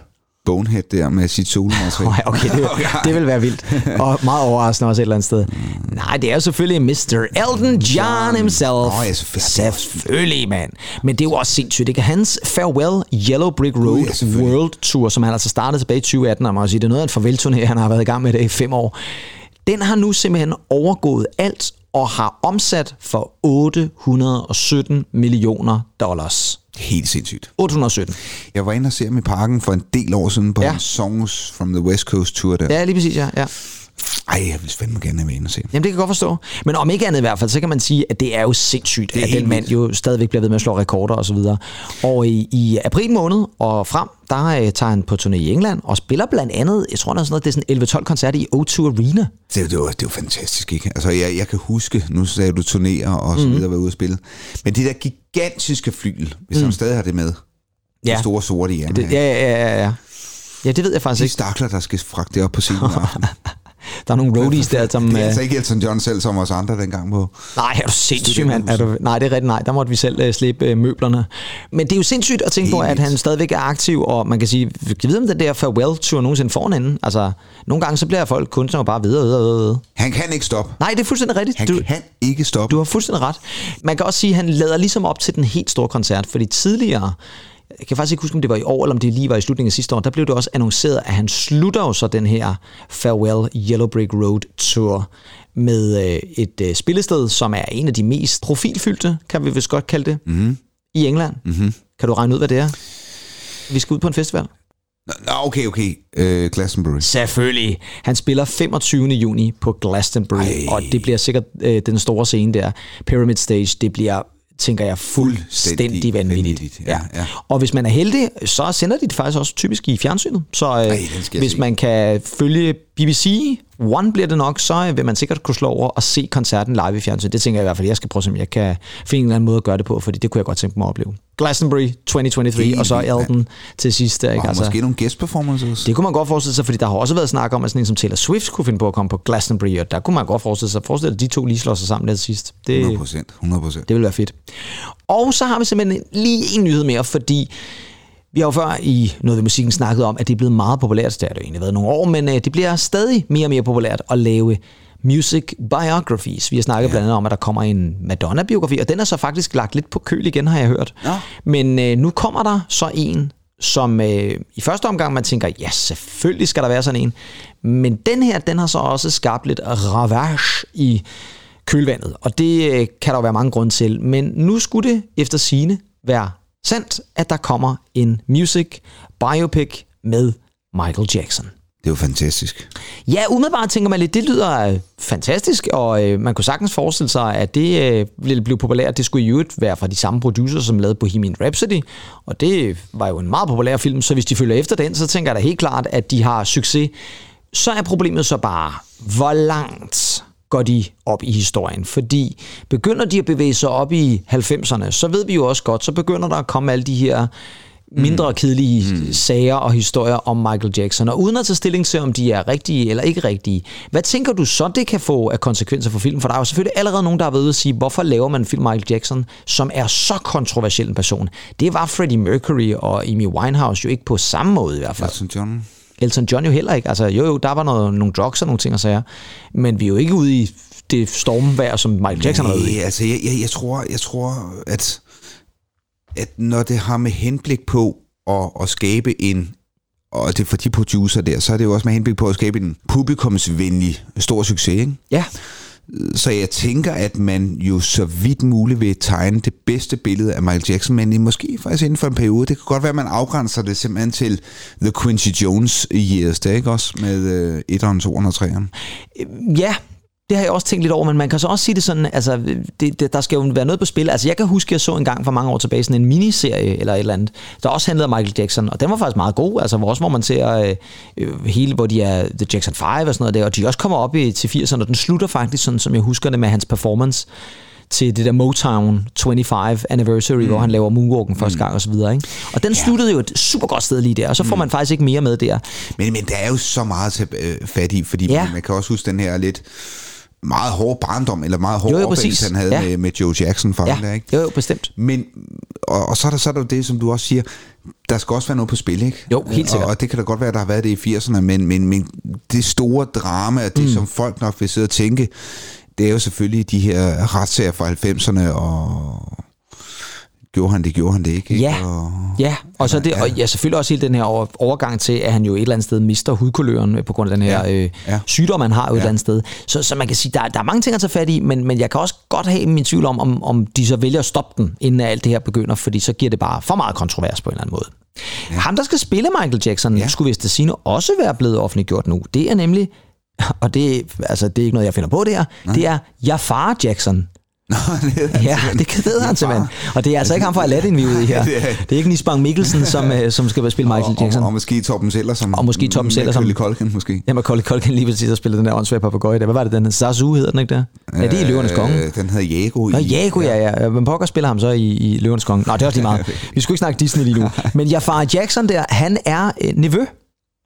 Bonehead der med sit solomateriale. Nej, okay, det, det vil være vildt. Og meget overraskende også et eller andet sted. Nej, det er jo selvfølgelig Mr. Elton John himself. Nå, ja, selvfølgelig. Selvfølgelig, mand. Men det er jo også sindssygt, ikke? Hans Farewell Yellow Brick Road ja. World Tour, som han altså startede tilbage i 2018, og man må sige, det er noget af en farvelturné, han har været i gang med det i fem år. Den har nu simpelthen overgået alt og har omsat for 817 millioner dollars. Helt sindssygt. 817. Jeg var inde og se ham i parken for en del år siden på Ja. Songs from the West Coast Tour der. Ja, lige præcis, ja. ja. Ej, jeg vil fandme gerne være inde og se. Jamen, det kan jeg godt forstå. Men om ikke andet i hvert fald, så kan man sige, at det er jo sindssygt, Det er at den mand jo stadigvæk bliver ved med at slå rekorder og så videre. Og i, i april måned og frem, der øh, tager han på turné i England og spiller blandt andet, jeg tror, der er sådan noget, det er sådan 11-12 koncerter i O2 Arena. Det, det, var, det var fantastisk, ikke? Altså, jeg, jeg kan huske, nu sagde du turnéer og så videre, mm. ude at spille. Men det der gigantiske flyl, hvis mm. han stadig har det med. Ja. Det store sorte jern. Det, ja, ja, ja, ja. Ja, det ved jeg faktisk De ikke. stakler, der skal fragte op på scenen. Der er nogle roadies der, som... det er øh, altså ikke Elton John selv, som os andre dengang på. Nej, er du sindssyg, mand? Er du, nej, det er rigtigt, nej. Der måtte vi selv uh, slippe uh, møblerne. Men det er jo sindssygt at tænke Helt på, at han stadigvæk er aktiv, og man kan sige, kan vide om den der farewell-tur nogensinde får en ende. Altså, nogle gange så bliver folk kunstnere bare videre, videre, videre, videre. Han kan ikke stoppe. Nej, det er fuldstændig rigtigt. Han Du, kan ikke stoppe. du har fuldstændig ret. Man kan også sige, at han lader ligesom op til den helt store koncert, fordi tidligere, jeg kan faktisk ikke huske, om det var i år, eller om det lige var i slutningen af sidste år, der blev det også annonceret, at han slutter jo så den her Farewell Yellow Brick Road Tour med øh, et øh, spillested, som er en af de mest profilfyldte, kan vi vist godt kalde det, mm-hmm. i England. Mm-hmm. Kan du regne ud, hvad det er? Vi skal ud på en festival. Nå, okay, okay. Uh, Glastonbury. Selvfølgelig. Han spiller 25. juni på Glastonbury, Ej. og det bliver sikkert øh, den store scene der. Pyramid Stage, det bliver tænker jeg, fuldstændig Fuldstændig vanvittigt. vanvittigt, ja, ja. Og hvis man er heldig, så sender de det faktisk også typisk i fjernsynet. Så øh, jeg hvis man kan følge BBC One bliver det nok, så vil man sikkert kunne slå over og se koncerten live i fjernsyn. Det tænker jeg i hvert fald, jeg skal prøve, om jeg kan finde en eller anden måde at gøre det på, fordi det kunne jeg godt tænke mig at opleve. Glastonbury 2023, Helt og så. Elton til sidst. der, Ikke? Og Altså, måske nogle guest performances. det kunne man godt forestille sig, fordi der har også været snak om, at sådan en som Taylor Swift kunne finde på at komme på Glastonbury, og der kunne man godt forestille sig, forestille, at de to lige slår sig sammen der til sidst. Det, 100 procent. 100 procent. det vil være fedt. Og så har vi simpelthen lige en nyhed mere, fordi vi har jo før i noget ved musikken snakket om, at det er blevet meget populært. Det har det jo egentlig været nogle år, men øh, det bliver stadig mere og mere populært at lave music biographies. Vi har snakket ja. blandt andet om, at der kommer en Madonna-biografi, og den er så faktisk lagt lidt på køl igen, har jeg hørt. Nå. Men øh, nu kommer der så en, som øh, i første omgang man tænker, ja, selvfølgelig skal der være sådan en. Men den her, den har så også skabt lidt ravage i kølvandet, og det øh, kan der jo være mange grunde til. Men nu skulle det efter sine være sandt, at der kommer en music biopic med Michael Jackson. Det er jo fantastisk. Ja, umiddelbart tænker man lidt, det lyder øh, fantastisk, og øh, man kunne sagtens forestille sig, at det øh, ville blive populært. Det skulle i øvrigt være fra de samme producer, som lavede Bohemian Rhapsody, og det var jo en meget populær film, så hvis de følger efter den, så tænker jeg da helt klart, at de har succes. Så er problemet så bare, hvor langt går de op i historien. Fordi begynder de at bevæge sig op i 90'erne, så ved vi jo også godt, så begynder der at komme alle de her mindre kedelige mm. sager og historier om Michael Jackson. Og uden at tage stilling til, om de er rigtige eller ikke rigtige, hvad tænker du så, det kan få af konsekvenser for filmen? For der er jo selvfølgelig allerede nogen, der har været ude at sige, hvorfor laver man en film Michael Jackson, som er så kontroversiel en person? Det var Freddie Mercury og Amy Winehouse jo ikke på samme måde i hvert fald. Elton John. Elton John jo heller ikke. Altså, jo, jo, der var noget, nogle drugs og nogle ting og sager. Men vi er jo ikke ude i det stormvejr, som Michael Jackson har været i. Altså jeg, jeg, jeg, tror, jeg tror, at, at når det har med henblik på at, at skabe en, og det for de producer der, så er det jo også med henblik på at skabe en publikumsvenlig stor succes, ikke? Ja, så jeg tænker, at man jo så vidt muligt vil tegne det bedste billede af Michael Jackson, men måske faktisk inden for en periode. Det kan godt være, at man afgrænser det simpelthen til The Quincy Jones years, det er ikke også? Med øh, 1'eren, 2'eren og 3'eren. Ja, det har jeg også tænkt lidt over, men man kan så også sige det sådan, altså, det, det, der skal jo være noget på spil. Altså, jeg kan huske, at jeg så en gang for mange år tilbage sådan en miniserie eller et eller andet, der også handlede om Michael Jackson, og den var faktisk meget god, altså, hvor også hvor man ser øh, øh, hele, hvor de er The Jackson 5 og sådan noget der, og de også kommer op i, til 80'erne, og den slutter faktisk sådan, som jeg husker det med hans performance til det der Motown 25 anniversary, mm. hvor han laver moonwalken første gang og så videre. Ikke? Og den sluttede jo et super godt sted lige der, og så får man faktisk ikke mere med der. Men, men der er jo så meget til øh, fat i, fordi Ja. ja. man kan også huske den her lidt meget hårde barndom, eller meget jo, opvækst, han havde Ja. med, med Joe Jackson fra Ja, der, ikke? jo, jo, bestemt. Men, og, og så, er der, så er der jo det, som du også siger, der skal også være noget på spil, ikke? Jo, helt sikkert. Og, og det kan da godt være, at der har været det i 80'erne, men, men, men det store drama, det mm. som folk nok vil sidde og tænke, det er jo selvfølgelig de her retssager fra 90'erne, og gjorde han det, gjorde han det ikke? ikke? Ja, Og, ja. Og så det, og ja, selvfølgelig også hele den her over- overgang til, at han jo et eller andet sted mister hudkuløren øh, på grund af den her Ja, øh, ja. sygdom, han har jo et Ja. eller andet sted. Så, så man kan sige, der, der er mange ting at tage fat i, men, men jeg kan også godt have min tvivl om, om, om de så vælger at stoppe den, inden alt det her begynder, fordi så giver det bare for meget kontrovers på en eller anden måde. Ja. Ham, der skal spille Michael Jackson, ja. Ja. skulle vist sige også være blevet offentliggjort nu. Det er nemlig, og det, altså, det er ikke noget, jeg finder på det her, det er Jafar Jackson. Nå, det er, Ja, det kan han simpelthen. Og det er altså ikke ham fra Aladdin, vi er ude i her. det er- ikke Nisbang Mikkelsen, som, øh, som skal spille Michael og, Jackson. og, og måske Torben Seller som Og måske Torben Seller som- Macaulay Culkin måske. Jamen, Colin Colkin lige præcis har spillet den der åndssvage papagøje der. Hvad var det, den hed? Zazu hedder den ikke der? Ja, det er i Løvernes Konge. Øh, den hedder Jago. Nå, Jago, ja, ja. Hvem pokker spiller ham så i, i Løvernes Konge? Nå, det er også lige meget. Vi skulle ikke snakke Disney lige nu. Men Jafar Jackson der, han er øh, nevø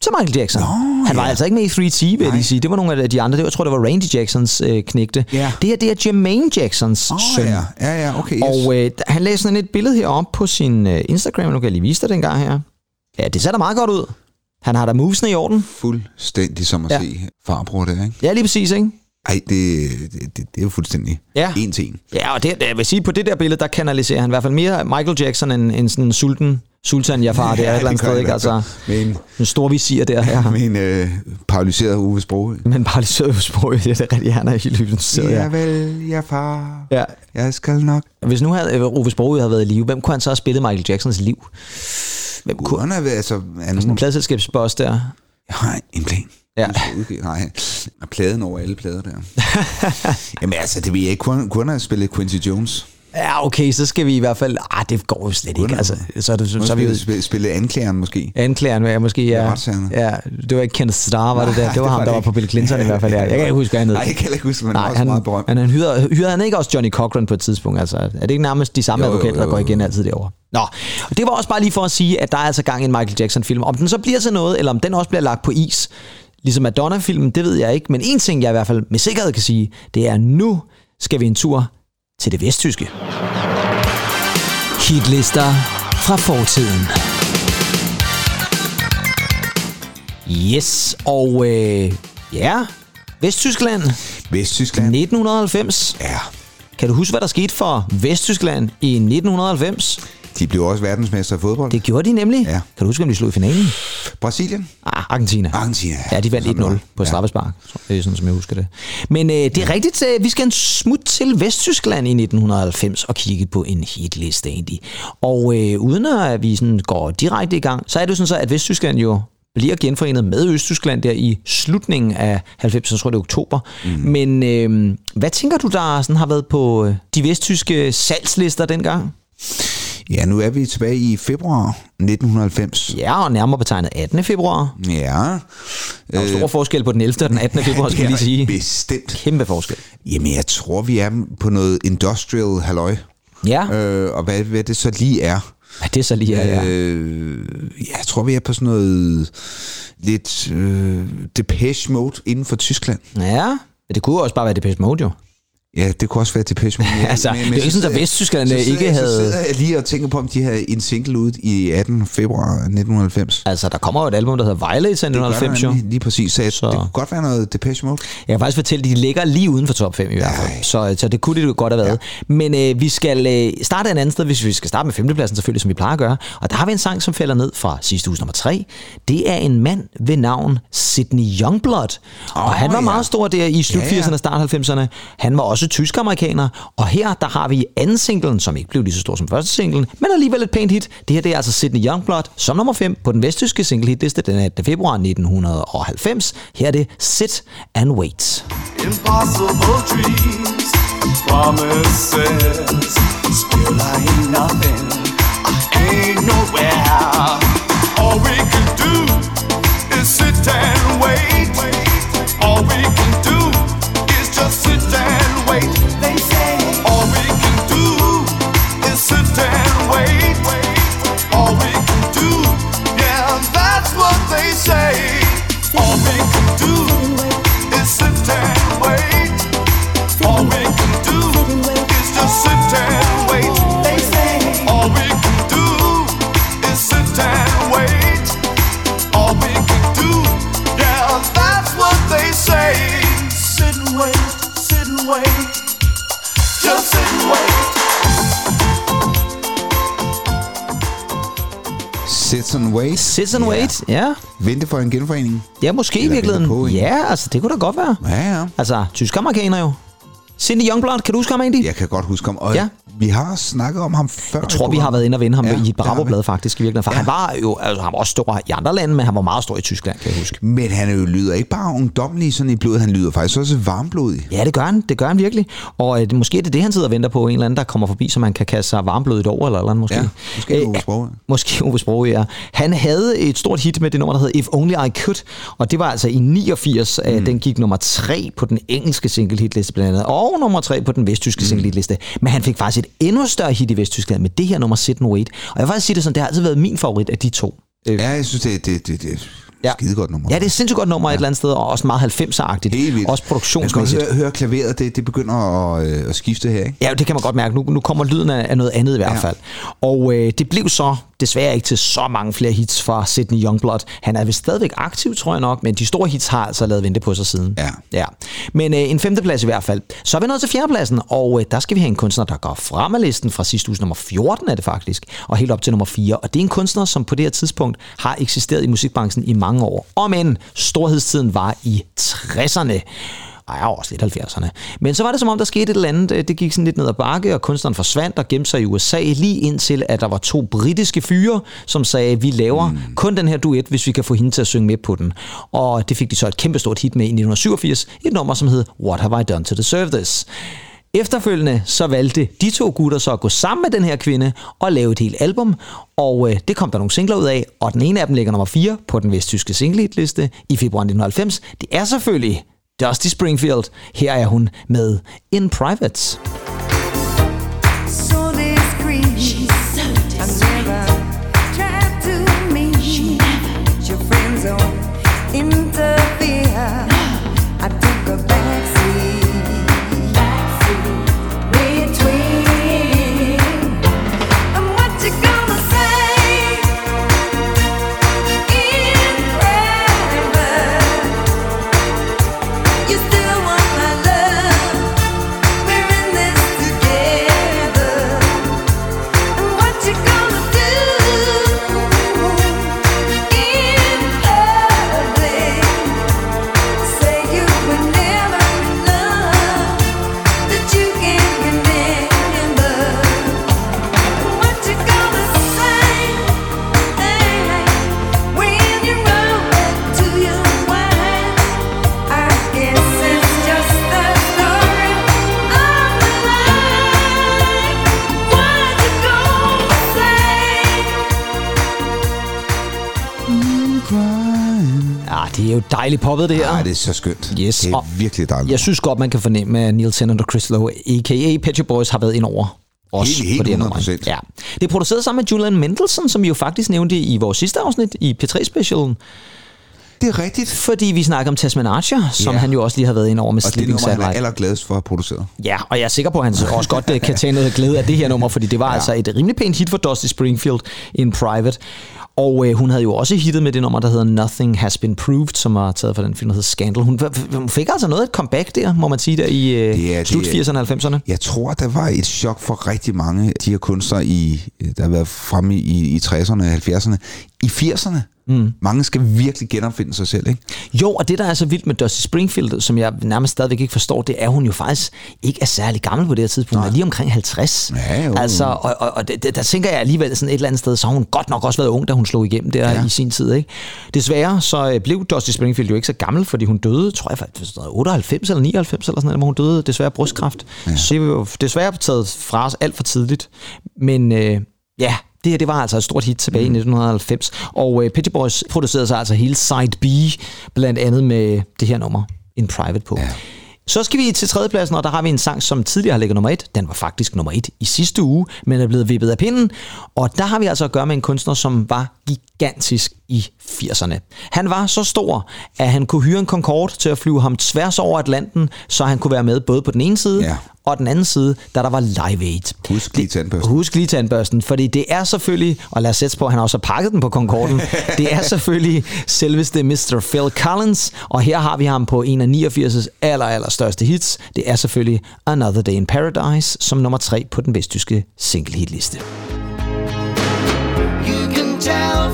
til Michael Jackson. Nå, han var ja. altså ikke med i 3T, vil jeg lige sige. Det var nogle af de andre. Det var, jeg tror, det var Randy Jacksons øh, knægte. Ja. Det her, det er Jermaine Jacksons Åh, søn. ja. ja, ja, okay. Yes. Og øh, han lagde sådan et billede heroppe på sin øh, Instagram. Nu kan jeg lige vise dig den gang her. Ja, det ser da meget godt ud. Han har da movesene i orden. Fuldstændig som at Ja. ja. se farbror der, ikke? Ja, lige præcis, ikke? Ej, det, det, det, det er jo fuldstændig Ja. en til en. Ja, og det, jeg vil sige, på det der billede, der kanaliserer han i hvert fald mere Michael Jackson end, end sådan en sulten sultan Jafar, det er et eller andet sted, ikke? i. Altså, Med en, stor visir der, ja. med en øh, paralyseret Uwe Sprogøe. Men bare lige sød sprog, det er rigtig, han er helt lyden Ja, ja. vel, ja far. ja. Jeg skal nok. Hvis nu havde øh, Ove Sprogøe havde været i live, hvem kunne han så have spillet Michael Jacksons liv? Hvem kunne han have altså... Han, sådan en pladselskabsboss der? jeg har en plan. Ja. Nej, og pladen over alle plader der. Jamen altså, det ved jeg ikke. Kunne, han- kunne han have spillet Quincy Jones? Ja, okay, så skal vi i hvert fald... Ah, det går jo slet ikke, altså. Så er, det, så, så er vi jo... spille, anklageren måske. Anklageren ja, måske, ja. ja. Det var ikke Kenneth Starr, var det der? Det var ham, var der var på Bill Clinton i hvert fald. Ja. Jeg kan ikke huske, hvad han hed. Nej, jeg kan ikke huske, men han er også han, meget berømt. Men han hyrede, hyrede han ikke også Johnny Cochran på et tidspunkt? Altså, er det ikke nærmest de samme advokater, der går igen altid derovre? Nå, og det var også bare lige for at sige, at der er altså gang i en Michael Jackson-film. Om den så bliver til noget, eller om den også bliver lagt på is, ligesom Madonna-filmen, det ved jeg ikke. Men en ting, jeg i hvert fald med sikkerhed kan sige, det er, nu skal vi en tur til det vesttyske. Hitlister fra fortiden. Yes, og øh, ja, Vesttyskland, Vesttyskland. 1990. Ja, Kan du huske, hvad der skete for Vesttyskland i 1990? De blev også verdensmester i fodbold. Det gjorde de nemlig. Ja. Kan du huske, om de slog i finalen? Brasilien? Ah, Argentina. Argentina. Ja, de vandt Sådan 1-0 noget. på Ja. straffespark, sådan som jeg husker det. Men øh, det er rigtigt, øh, vi skal en smut til Vesttyskland i 1990 og kigge på en hitliste egentlig. Og øh, uden at vi sådan går direkte i gang, så er det jo sådan så, at Vesttyskland jo bliver genforenet med Østtyskland der i slutningen af 90, jeg tror det er oktober. Mm. Men øh, hvad tænker du, der sådan har været på øh, de vesttyske salgslister dengang? Ja, nu er vi tilbage i februar 1990. Ja, og nærmere betegnet 18. februar. Ja. Der er jo stor forskel på den 11. og den 18. februar, skal vi lige sige. Bestemt. Kæmpe forskel. Jamen, jeg tror, vi er på noget industrial halløj. Ja, Øh, og hvad, hvad det så lige er. hvad det så lige er, ja. Øh, jeg tror, vi er på sådan noget lidt øh, Depeche Mode inden for Tyskland. Ja, men det kunne også bare være Depeche Mode, jo. Ja, det kunne også være Depeche Mode. Altså, det er jo ikke så sådan, at Vesttyskland så sidder ikke jeg- havde- Så sidder jeg lige og tænker på, om de havde en single ud i 18. februar 1990. Altså, der kommer jo et album, der hedder Violator i Det gør der 1990, jo. Lige præcis. Så, Så- det kunne godt være noget Depeche Mode. Jeg kan faktisk fortælle, at de ligger lige uden for top 5 i hvert fald. Så, så det kunne det jo godt have været. Ja. Men øh, vi skal øh, starte et andet sted, hvis vi skal starte med femtepladsen selvfølgelig, som vi plejer at gøre. Og der har vi en sang, som falder ned fra sidste uge nummer 3. Det er en mand ved navn Sidney Youngblood. Og Åh, han var ja. meget stor der i slut Ja, ja. 80'erne og start 90'erne. Han var også tysk-amerikanere, Og her, der har vi anden singlen, som ikke blev lige så stor som første singlen, men alligevel et pænt hit. Det her, det er altså Sidney Youngblood som nummer 5 på den vesttyske singlehitliste den 18. februar 1990. Her er det Sit and Wait. Impossible dreams, promises. Still I ain't nothing, I ain't nowhere. All we can do Just sit and wait. Sit and and Wait, ja. Vente for en genforening. Ja, måske i Eller virkeligheden. venter på en. Ja, altså, det kunne da godt være. Ja, ja. Altså, tysk-amerikaner jo. Cindy Youngblood, kan du huske ham egentlig? Jeg kan godt huske ham. Og Ja. vi har snakket om ham før. Jeg tror, vi har været inde og vende ham ja, i et Bravo-blad faktisk i virkeligheden. For ja. han var jo, altså han var også stor i andre lande, men han var meget stor i Tyskland, kan jeg huske. Men han jo lyder ikke bare ungdommelig sådan i blodet, han lyder faktisk også varmblodig. Ja, det gør han. Det gør han virkelig. Og øh, måske er det det, han sidder og venter på. En eller anden, der kommer forbi, så man kan kaste sig varmblodet over, eller, eller andet måske. Ja, måske Øh, Ove Sprogøe. Måske Ove Sprogøe, ja. Han havde et stort hit med det nummer, der hed If Only I Could. Og det var altså i 89. Mm. Den gik nummer 3 på den engelske single hitliste blandt andet. Og nummer 3 på den vesttyske mm. Men han fik faktisk et endnu større hit i Vesttyskland med det her nummer Sit and Wait. Og jeg vil faktisk sige det sådan, det har altid været min favorit af de to. Øh, Ja, jeg synes, det, det, det, det er et Ja. skide godt nummer. Ja, det er et sindssygt godt nummer ja. et eller andet sted, og også meget 90'er-agtigt. Helt vildt. Også Man produktionsmæssigt. skal høre, høre klaveret, det, det begynder at, øh, at skifte her, ikke? Ja, det kan man godt mærke. Nu, nu kommer lyden af, af noget andet i hvert Ja. fald. Og øh, det blev så desværre ikke til så mange flere hits fra Sidney Youngblood. Han er vist stadigvæk aktiv, tror jeg nok, men de store hits har altså lavet vente på sig siden. Ja. ja. Men øh, en femteplads i hvert fald. Så er vi nået til fjerdepladsen, og øh, der skal vi have en kunstner, der går frem af listen fra sidste uge nummer 14 er det faktisk, og helt op til nummer 4. Og det er en kunstner, som på det her tidspunkt har eksisteret i musikbranchen i mange år. Og men storhedstiden var i 60'erne. Ej, ja, også lidt 70'erne. Men så var det som om, der skete et eller andet. øh, Det gik sådan lidt ned ad bakke, og kunstneren forsvandt og gemte sig i USA, lige indtil, at der var to britiske fyre, som sagde, vi laver mm. kun den her duet, hvis vi kan få hende til at synge med på den. Og det fik de så et kæmpestort hit med i 1987, et nummer, som hed What Have I Done to Deserve This? Efterfølgende så valgte de to gutter så at gå sammen med den her kvinde og lave et helt album, og øh, det kom der nogle singler ud af, og den ene af dem ligger nummer 4 på den vesttyske singlehitliste i februar 1990. Det er selvfølgelig Dusty Springfield. Her er hun med In Private. So dejligt poppet det her. Ej, det er så skønt. Yes, Det er og virkelig dejligt. Jeg synes godt, man kan fornemme, at Neil Tennant og Chris Lowe, a.k.a. Pet Boys, har været ind over. Også Helt- helt på det her nummer. 100%. Ja. Det er produceret sammen med Julian Mendelssohn, som vi jo faktisk nævnte i vores sidste afsnit i P3-specialen, Det er rigtigt. fordi vi snakker om Tasman Archer, som Ja. han jo også lige har været ind over med Og det Sleeping nummer, han er Satellite. allergladest for at have produceret. Ja, og jeg er sikker på, at han også godt øh, kan tage noget glæde af det her nummer, fordi det var ja. altså et rimelig pænt hit for Dusty Springfield in Private. Og øh, hun havde jo også hittet med det nummer, der hedder Nothing Has Been Proved, som var taget fra den film, der hedder Scandal. Hun, hun fik altså noget af et comeback der, må man sige, der i øh, Det er- slut er- 80'erne og 90'erne. Jeg tror, der var et chok for rigtig mange af de her kunstnere, i, der har været fremme i, i 60'erne og 70'erne. I 80'erne. Mm. Mange skal virkelig genopfinde sig selv, ikke? Jo, og det, der er så vildt med Dusty Springfield, som jeg nærmest stadigvæk ikke forstår, det er, at hun jo faktisk ikke er særlig gammel på det her tidspunkt. Hun er lige omkring 50. Ja, jo. Altså, og, og, og det, der tænker jeg alligevel sådan et eller andet sted, så har hun godt nok også været ung, da hun slog igennem der ja. i sin tid. Ikke? Desværre så øh, blev Dusty Springfield jo ikke så gammel, fordi hun døde, tror jeg faktisk, sådan noget 98 eller 99 eller sådan noget, hvor hun døde desværre brystkræft. Ja. Så det jo desværre taget fra os alt for tidligt. Men øh, ja, det her det var altså et stort hit tilbage mm. i 1990, og øh, Pitchy Boys producerede sig altså hele Side B, blandt andet med det her nummer, In Private på. Ja. Så skal vi til tredjepladsen, og der har vi en sang, som tidligere har ligget nummer et. Den var faktisk nummer et i sidste uge, men er blevet vippet af pinden. Og der har vi altså at gøre med en kunstner, som var gigantisk i 80'erne. Han var så stor, at han kunne hyre en Concorde til at flyve ham tværs over Atlanten, så han kunne være med både på den ene side Ja. og den anden side, da der var Live Aid. Husk lige tandbørsten. Husk lige tandbørsten, fordi det er selvfølgelig, og lad os sætte på, at han også har pakket den på Concorden, det er selvfølgelig selveste Mr. Phil Collins, og her har vi ham på en af 89's aller, aller største hits. Det er selvfølgelig Another Day in Paradise, som nummer tre på den vesttyske single hitliste. You can tell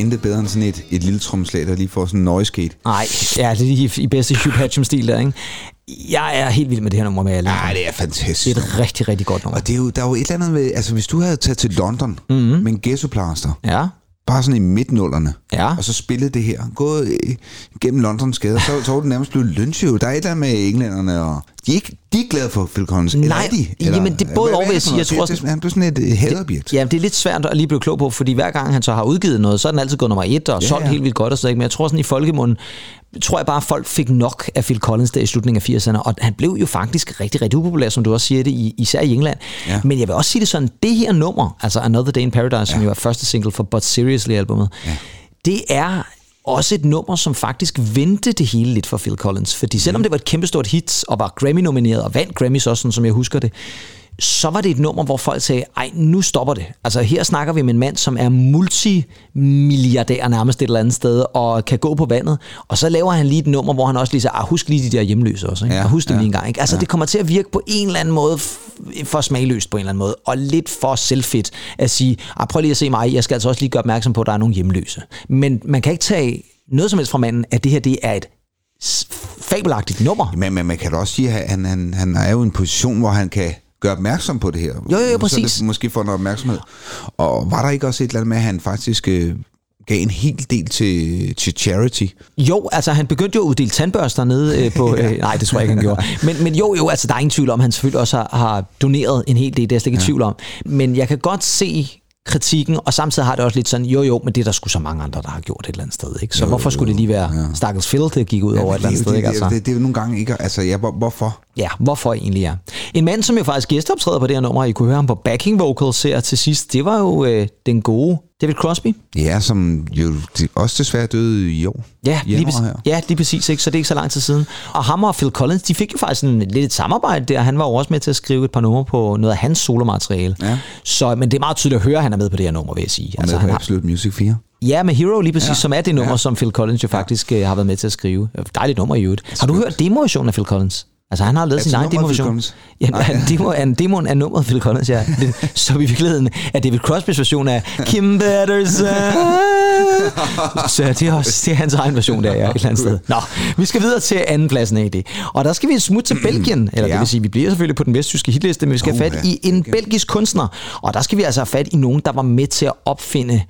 intet bedre end sådan et, et lille tromslag, der lige får sådan en noise gate. Nej, ja, det er lige i bedste Hugh Hatcham-stil der, ikke? Jeg er helt vild med det her nummer med alle. Nej, det er Det fantastisk. er et rigtig, rigtig godt nummer. Og det er jo, der er jo et eller andet med, altså hvis du havde taget til London mm-hmm. med en ghettoplaster, Ja, bare sådan i midtnullerne, Ja. og så spillet det her, gået øh, gennem Londons gader, så, så var det nærmest blevet lynchet. Der er et eller andet med englænderne, og de er ikke de er ikke glade for Phil Collins. Eller Nej, er de? jamen, det er både vil jeg? Jeg tror Det- Han blev sådan et øh, haderobjekt. Ja, det er lidt svært at lige blive klog på, fordi hver gang han så har udgivet noget, så er den altid gået nummer et og Ja, solgt ja. helt vildt godt og sådan noget. Men jeg tror sådan i folkemunden, tror jeg bare, at folk fik nok af Phil Collins der i slutningen af 80'erne, og han blev jo faktisk rigtig, rigtig upopulær, som du også siger det, i, især i England. Ja. Men jeg vil også sige det sådan, det her nummer, altså Another Day in Paradise, ja. som jo er første single for But Seriously-albummet, ja. det er også et nummer, som faktisk vendte det hele lidt for Phil Collins. Fordi selvom det var et kæmpestort hit, og var Grammy-nomineret, og vandt Grammys også, sådan som jeg husker det, så var det et nummer, hvor folk sagde, ej, nu stopper det. Altså her snakker vi med en mand, som er multimilliardær nærmest et eller andet sted, og kan gå på vandet. Og så laver han lige et nummer, hvor han også lige siger, ah, husk lige de der hjemløse også. Ikke? Ja, og husk dem ja, lige en gang. Ikke? Altså ja. det kommer til at virke på en eller anden måde for smagløst på en eller anden måde, og lidt for selvfedt at sige, ah, prøv lige at se mig, jeg skal altså også lige gøre opmærksom på, at der er nogle hjemløse. Men man kan ikke tage noget som helst fra manden, at det her det er et fabelagtigt nummer. Men, men man kan da også sige, at han, han, han er jo i en position, hvor han kan gøre opmærksom på det her. Jo, jo, jo, Så præcis. det måske får noget opmærksomhed. Og var der ikke også et eller andet med, at han faktisk øh, gav en hel del til, til charity? Jo, altså han begyndte jo at uddele tandbørster nede øh, på... Øh, nej, det tror jeg ikke, han gjorde. Men, men jo, jo, altså der er ingen tvivl om, at han selvfølgelig også har, har doneret en hel del, det er jeg slet ikke i tvivl om. Men jeg kan godt se kritikken, og samtidig har det også lidt sådan, jo jo, men det er der sgu så mange andre, der har gjort et eller andet sted, ikke? Så jo, hvorfor skulle det lige være ja. Stakkels Phil, det gik ud over et eller andet det, sted, det, ikke? det, Altså? det, det, er jo nogle gange ikke... Altså, ja, hvor, hvorfor? Ja, hvorfor egentlig er. En mand, som jo faktisk gæsteoptræder på det her nummer, I kunne høre ham på backing vocals her til sidst, det var jo øh, den gode David Crosby. Ja, som jo også desværre døde i år. Ja, lige, præcis, ja, lige præcis, ikke? så det er ikke så lang tid siden. Og ham og Phil Collins, de fik jo faktisk en, lidt et samarbejde der. Han var jo også med til at skrive et par numre på noget af hans solomateriale. Ja. Så, men det er meget tydeligt at høre, at han er med på det her nummer, vil jeg sige. Og med han på har, Absolute Music 4. ja, med Hero lige præcis, ja. Ja. som er det nummer, ja. Ja. som Phil Collins jo faktisk øh, har været med til at skrive. Dejligt nummer i øvrigt. Har du hørt demoversionen af Phil Collins? Altså han har lavet sin egen demoversion. Ja, han, demo, han, demoen er nummeret Phil Collins, ja. Det, så i virkeligheden er David Crosbys version af Kim Patterson. Så det er, også, det er hans egen version der, ja, et eller andet sted. Nå, vi skal videre til anden pladsen af det. Og der skal vi smut til Belgien, eller det Ja. vil sige, vi bliver selvfølgelig på den vesttyske hitliste, men vi skal have fat i en belgisk kunstner. Og der skal vi altså have fat i nogen, der var med til at opfinde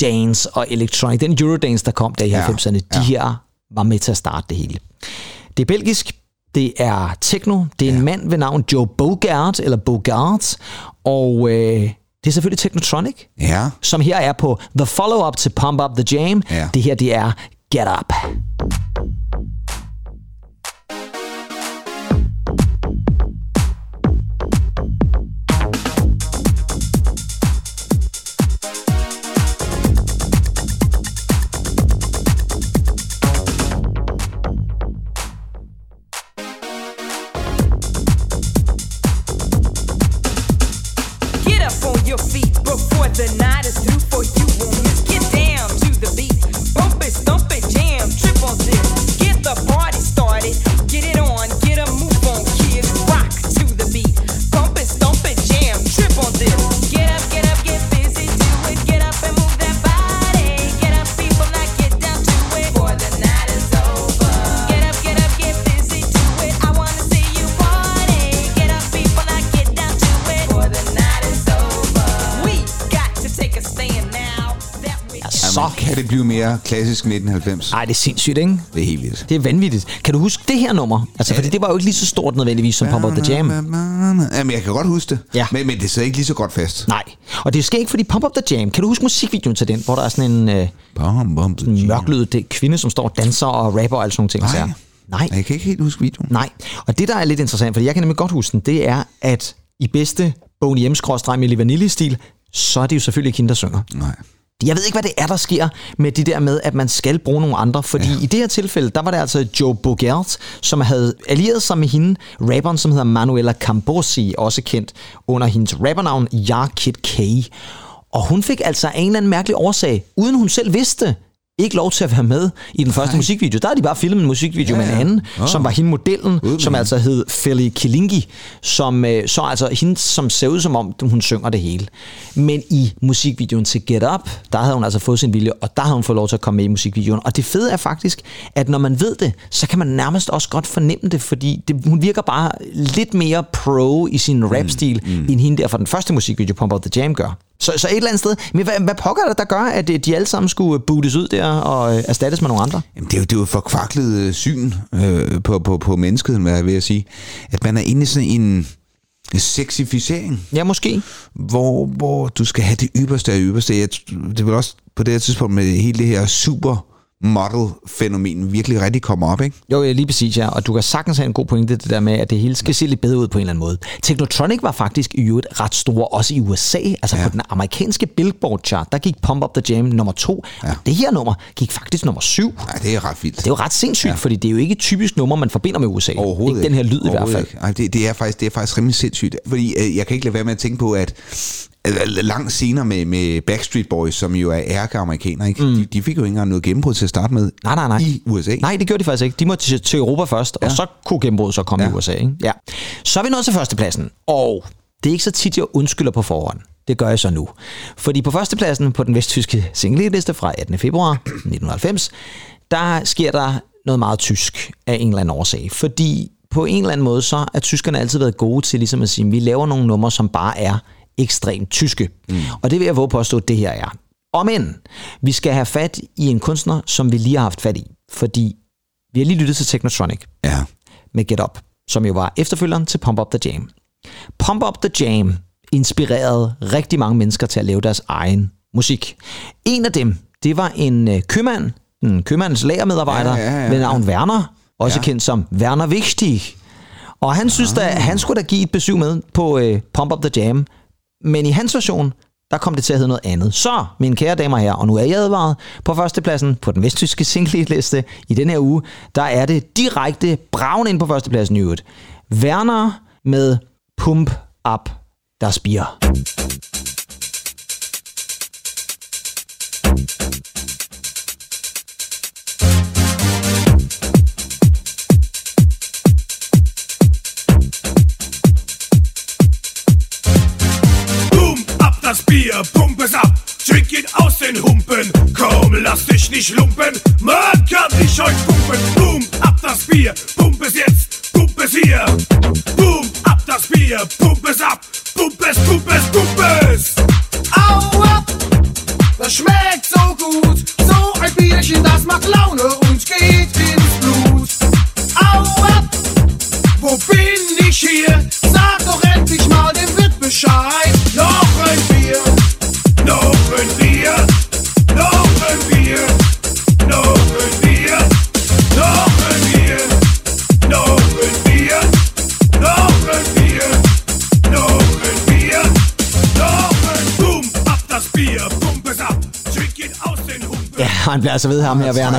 dance og electronic. Den Eurodance, der kom der i Ja, 90'erne, de ja. her var med til at starte det hele. Det er belgisk, det er techno, det er en mand ved navn Joe Bogart, eller Bogart, og øh, det er selvfølgelig Technotronic, Ja. som her er på The Follow-Up til Pump Up The Jam. Ja. Det her, det er Get Up. Det blive mere klassisk 1990? Ej, det er sindssygt, ikke? Det er helt vildt. Det er vanvittigt. Kan du huske det her nummer? Altså, fordi det var jo ikke lige så stort nødvendigvis som Pump Up The Jam. Jamen, jeg kan godt huske det. Ja. Men, men det sidder ikke lige så godt fast. Nej, og det sker ikke, fordi Pump Up The Jam, kan du huske musikvideoen til den, hvor der er sådan en øh, mørklødet det- kvinde, som står og danser og rapper og alle sådan nogle ting. Nej. Nej. Jeg kan ikke helt huske videoen. Nej, og det der er lidt interessant, fordi jeg kan nemlig godt huske den, det er, at i bedste Boney M. Milli Vanilli-stil, så er det jo selvfølgelig ikke hende, der synger. Nej. Jeg ved ikke, hvad det er, der sker med det der med, at man skal bruge nogle andre, fordi ja. i det her tilfælde, der var det altså Joe Bogert, som havde allieret sig med hende, rapperen, som hedder Manuela Cambosi, også kendt under hendes rappernavn Yar Kid K. Og hun fik altså af en eller anden mærkelig årsag, uden hun selv vidste, ikke lov til at være med i den første musikvideo. Der har de bare filmet en musikvideo Ja, med en ja. anden, Åh. som var hende modellen, med som altså hed Feli Kilingi, som øh, så altså hende, som ser ud som om, hun synger det hele. Men i musikvideoen til Get Up, der havde hun altså fået sin vilje, og der havde hun fået lov til at komme med i musikvideoen. Og det fede er faktisk, at når man ved det, så kan man nærmest også godt fornemme det, fordi det, hun virker bare lidt mere pro i sin rap-stil, mm, mm. end hende der fra den første musikvideo, Pump Up The Jam gør. Så, så et eller andet sted. Men hvad, hvad pokker er det, der gør, at øh, de alle sammen skulle bootes ud der og øh, erstattes med nogle andre? Jamen, det er jo, det er jo for kvaklet øh, syn øh, på, på, på menneskeheden, hvad jeg vil sige. At man er inde i sådan en sexificering, Ja, måske. hvor, hvor du skal have det ypperste af ypperste. Jeg, det vel også på det her tidspunkt med hele det her super model-fænomen virkelig rigtig kommer op, ikke? Jo, lige præcis, ja. Og du kan sagtens have en god pointe, det der med, at det hele skal se lidt bedre ud på en eller anden måde. Technotronic var faktisk i øvrigt ret store, også i USA. Altså ja. på den amerikanske Billboard-chart, der gik Pump Up The Jam nummer to. Ja. Det her nummer gik faktisk nummer syv. Nej, det er ret vildt. Det er jo ret sindssygt, ja. fordi det er jo ikke et typisk nummer, man forbinder med USA. Overhovedet ikke. den her lyd i hvert fald. Ikke. Ej, det, det, er faktisk, det er faktisk rimelig sindssygt. Fordi øh, jeg kan ikke lade være med at tænke på, at langt senere med, med Backstreet Boys, som jo er ærke-amerikanere, ikke? Mm. De, de fik jo ikke engang noget gennembrud til at starte med Nej, nej, nej. i USA. Nej, det gjorde de faktisk ikke. De måtte til, til Europa først, ja. og så kunne gennembruddet så komme ja. Ja. i USA. Ikke? Ja. Så er vi nået til førstepladsen, og det er ikke så tit, jeg undskylder på forhånd. Det gør jeg så nu. Fordi på førstepladsen på den vesttyske singleliste fra 18. februar 1990, der sker der noget meget tysk af en eller anden årsag. Fordi på en eller anden måde, så er tyskerne altid været gode til ligesom at sige, at vi laver nogle numre, som bare er ekstremt tyske. Mm. Og det vil jeg våge påstå, at det her er. Om end, vi skal have fat i en kunstner, som vi lige har haft fat i. Fordi vi har lige lyttet til Technotronic Ja. med Get Up, som jo var efterfølgeren til Pump Up The Jam. Pump Up The Jam inspirerede rigtig mange mennesker til at lave deres egen musik. En af dem, det var en øh, købmand, en købmandens lagermedarbejder Ja, ja, ja, ved ja. navn Werner, også Ja. kendt som Werner Wichtig. Og han synes, Ah. at han skulle da give et besøg med på øh, Pump Up The Jam. Men i hans version, der kom det til at hedde noget andet. Så, mine kære damer og herrer, og nu er jeg advaret, på førstepladsen på den vesttyske single-liste i den her uge, der er det direkte braven ind på førstepladsen i øvrigt. Werner med Pump Up Das Bier. Das Bier, pump es ab, trink ihn aus den Humpen. Komm, lass dich nicht lumpen, man kann dich euch pumpen. Boom, ab das Bier, pump es jetzt, pump es hier. Boom, ab das Bier, pump es ab, pump es, pump es, pump es. Au ab! Das schmeckt so gut. So ein Bierchen, das macht Laune Ja, han bliver altså ved ham her, Werner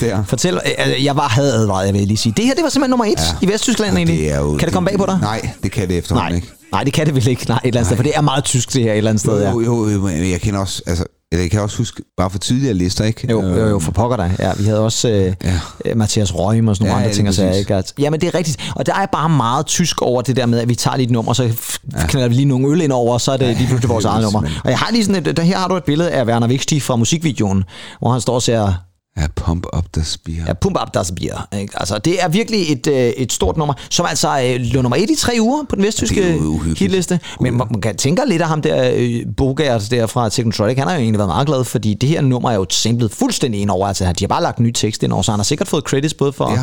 der. Fortæl, øh, jeg var havde advaret, jeg vil lige sige. Det her, det var simpelthen nummer et ja. i Vesttyskland egentlig. Det jo, kan det komme bag på dig? Nej, det kan det efterhånden Nej. ikke. Nej, det kan det vel ikke. Nej, et eller andet sted, for det er meget tysk det her et eller andet sted, ja. Jo, jo, jo, men jeg kan også, altså, eller jeg kan også huske, bare for tidligere lister, ikke? Jo, jo, jo, for pokker dig. Ja, vi havde også øh, Ja. ja. Mathias Røgm og sådan nogle Ja, andre ja, ting. Og præcis. ikke? At, jamen, det er rigtigt. Og der er bare meget tysk over det der med, at vi tager lige et nummer, så ja. knalder vi lige nogle øl ind over, og så er det lige pludselig vores eget nummer. Og jeg har lige sådan et, der, her har du et billede af Werner Wichtig fra musikvideoen, hvor han står og ser Ja, pump up the spear. Ja, Pump Up Das Bier. Ikke? Altså, det er virkelig et, øh, et stort nummer, som altså øh, lå nummer et i tre uger på den vesttyske uhyggeligt. hitliste. Men man, man kan tænke lidt af ham der, øh, Bogart der fra Technotronic, han har jo egentlig været meget glad, fordi det her nummer er jo samlet fuldstændig ind over. Altså, de har bare lagt ny tekst ind over, så han har sikkert fået credits både for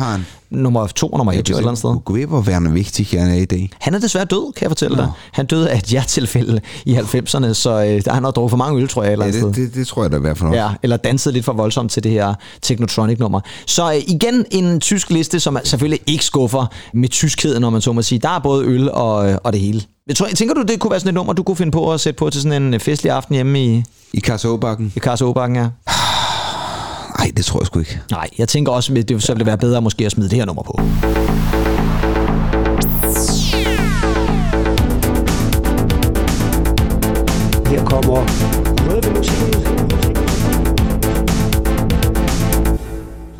nummer to og nummer et, et eller andet sted. Ved, hvor værende vigtig han er i dag. Han er desværre død, kan jeg fortælle Nå. dig. Han døde af et hjertetilfælde i 90'erne, så øh, der han har drukket for mange øl, tror jeg, et eller Ja, andet sted. det, det, det tror jeg da i hvert fald også. Ja, eller dansede lidt for voldsomt til det her Technotronic-nummer. Så øh, igen en tysk liste, som selvfølgelig ikke skuffer med tyskheden, når man så må sige. Der er både øl og, øh, og det hele. Jeg tror, tænker du, det kunne være sådan et nummer, du kunne finde på at sætte på til sådan en øh, festlig aften hjemme i, I Karsåbakken? i Karsåbakken, ja? Nej, det tror jeg sgu ikke. Nej, jeg tænker også, at det så ville det være bedre måske at smide det her nummer på.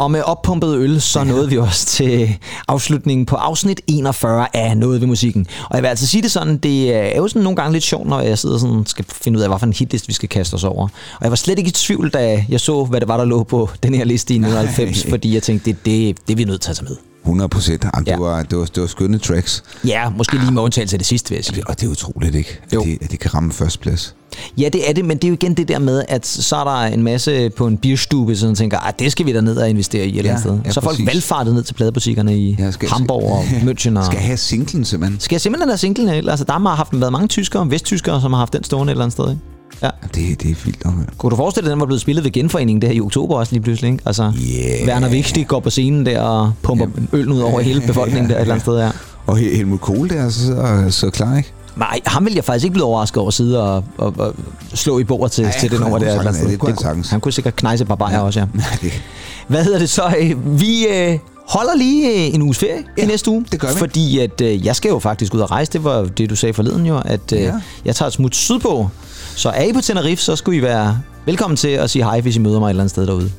Og med oppumpet øl, så nåede vi også til afslutningen på afsnit 41 af Noget ved musikken. Og jeg vil altså sige det sådan, det er jo sådan nogle gange lidt sjovt, når jeg sidder sådan skal finde ud af, hvilken hitlist vi skal kaste os over. Og jeg var slet ikke i tvivl, da jeg så, hvad det var, der lå på den her liste i 99, fordi jeg tænkte, det, det, det er vi nødt til at tage med. 100 procent. Ja. det, var, det, var, det var skønne tracks. Ja, måske lige med undtagelse af det sidste, vil jeg sige. Og det er utroligt, ikke? At det, at det kan ramme førsteplads. Ja, det er det, men det er jo igen det der med, at så er der en masse på en bierstube, som tænker, at det skal vi da ned og investere i et eller andet sted. ja, så er folk valgfartet ned til pladebutikkerne i Ja, skal- Hamburg og München. Og... Skal have singlen, simpelthen? Skal jeg simpelthen have singlen? Altså, der har haft været mange tyskere, vesttyskere, som har haft den stående et eller andet sted. Ikke? Ja. Det, det er vildt høre. Kunne du forestille dig, at den var blevet spillet ved genforeningen der i oktober også lige pludselig? Ikke? Altså, Yeah. Werner Vigtig går på scenen der og pumper øllen ud over hele befolkningen der et eller andet sted her. Og Hel- Helmut Kohl der, så, så, så klar, ikke? Nej, ham ville jeg faktisk ikke blive overrasket over at sidde og, og, og slå i bordet til, Ja, ja, til det nummer han der. sagtens, sted. det kunne han han kunne sikkert knejse et par bajer ja. også, ja. det, Hvad hedder det så? Øh, Vi øh, holder lige øh, en uges ferie ja, i næste uge. det gør vi. Fordi at, øh, jeg skal jo faktisk ud og rejse. Det var det, du sagde forleden jo, at øh, Ja. jeg tager et smut sydpå. Så er I på Tenerife, så skulle I være velkommen til at sige hej, hvis I møder mig et eller andet sted derude.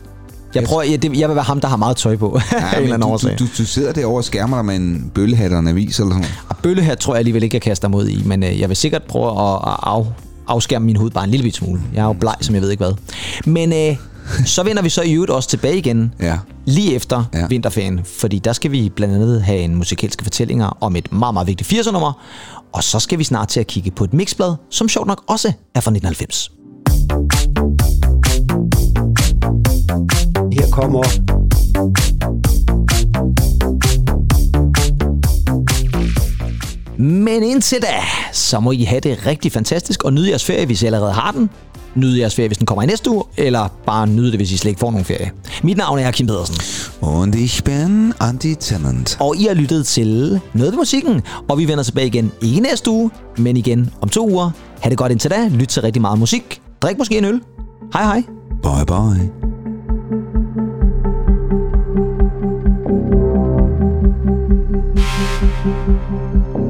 Jeg, prøver, jeg, det, jeg vil være ham, der har meget tøj på. Ja, en eller du, årsag. du, du, du, sidder derovre og skærmer dig med en bøllehat og en avis eller sådan noget. Og bølle her tror jeg alligevel ikke, jeg kaster mod i, men øh, jeg vil sikkert prøve at, at af, afskærme min hud bare en lille smule. Jeg er jo bleg, som jeg ved ikke hvad. Men øh, så vender vi så i øvrigt også tilbage igen, Ja. lige efter Ja. vinterferien, fordi der skal vi blandt andet have en musikalske fortællinger om et meget, meget vigtigt 80'er-nummer, og så skal vi snart til at kigge på et mixblad, som sjovt nok også er fra 1990. Her kommer Men indtil da, så må I have det rigtig fantastisk og nyde jeres ferie, hvis I allerede har den. Nyde jeres ferie, hvis den kommer i næste uge, eller bare nyde det, hvis I slet ikke får nogen ferie. Mit navn er Kim Pedersen. Und ich bin Anti-Tenant. Og I har lyttet til Noget ved musikken, og vi vender tilbage igen ikke næste uge, men igen om to uger. Ha' det godt indtil da, lyt til rigtig meget musik, drik måske en øl. Hej hej. Bye bye. Thank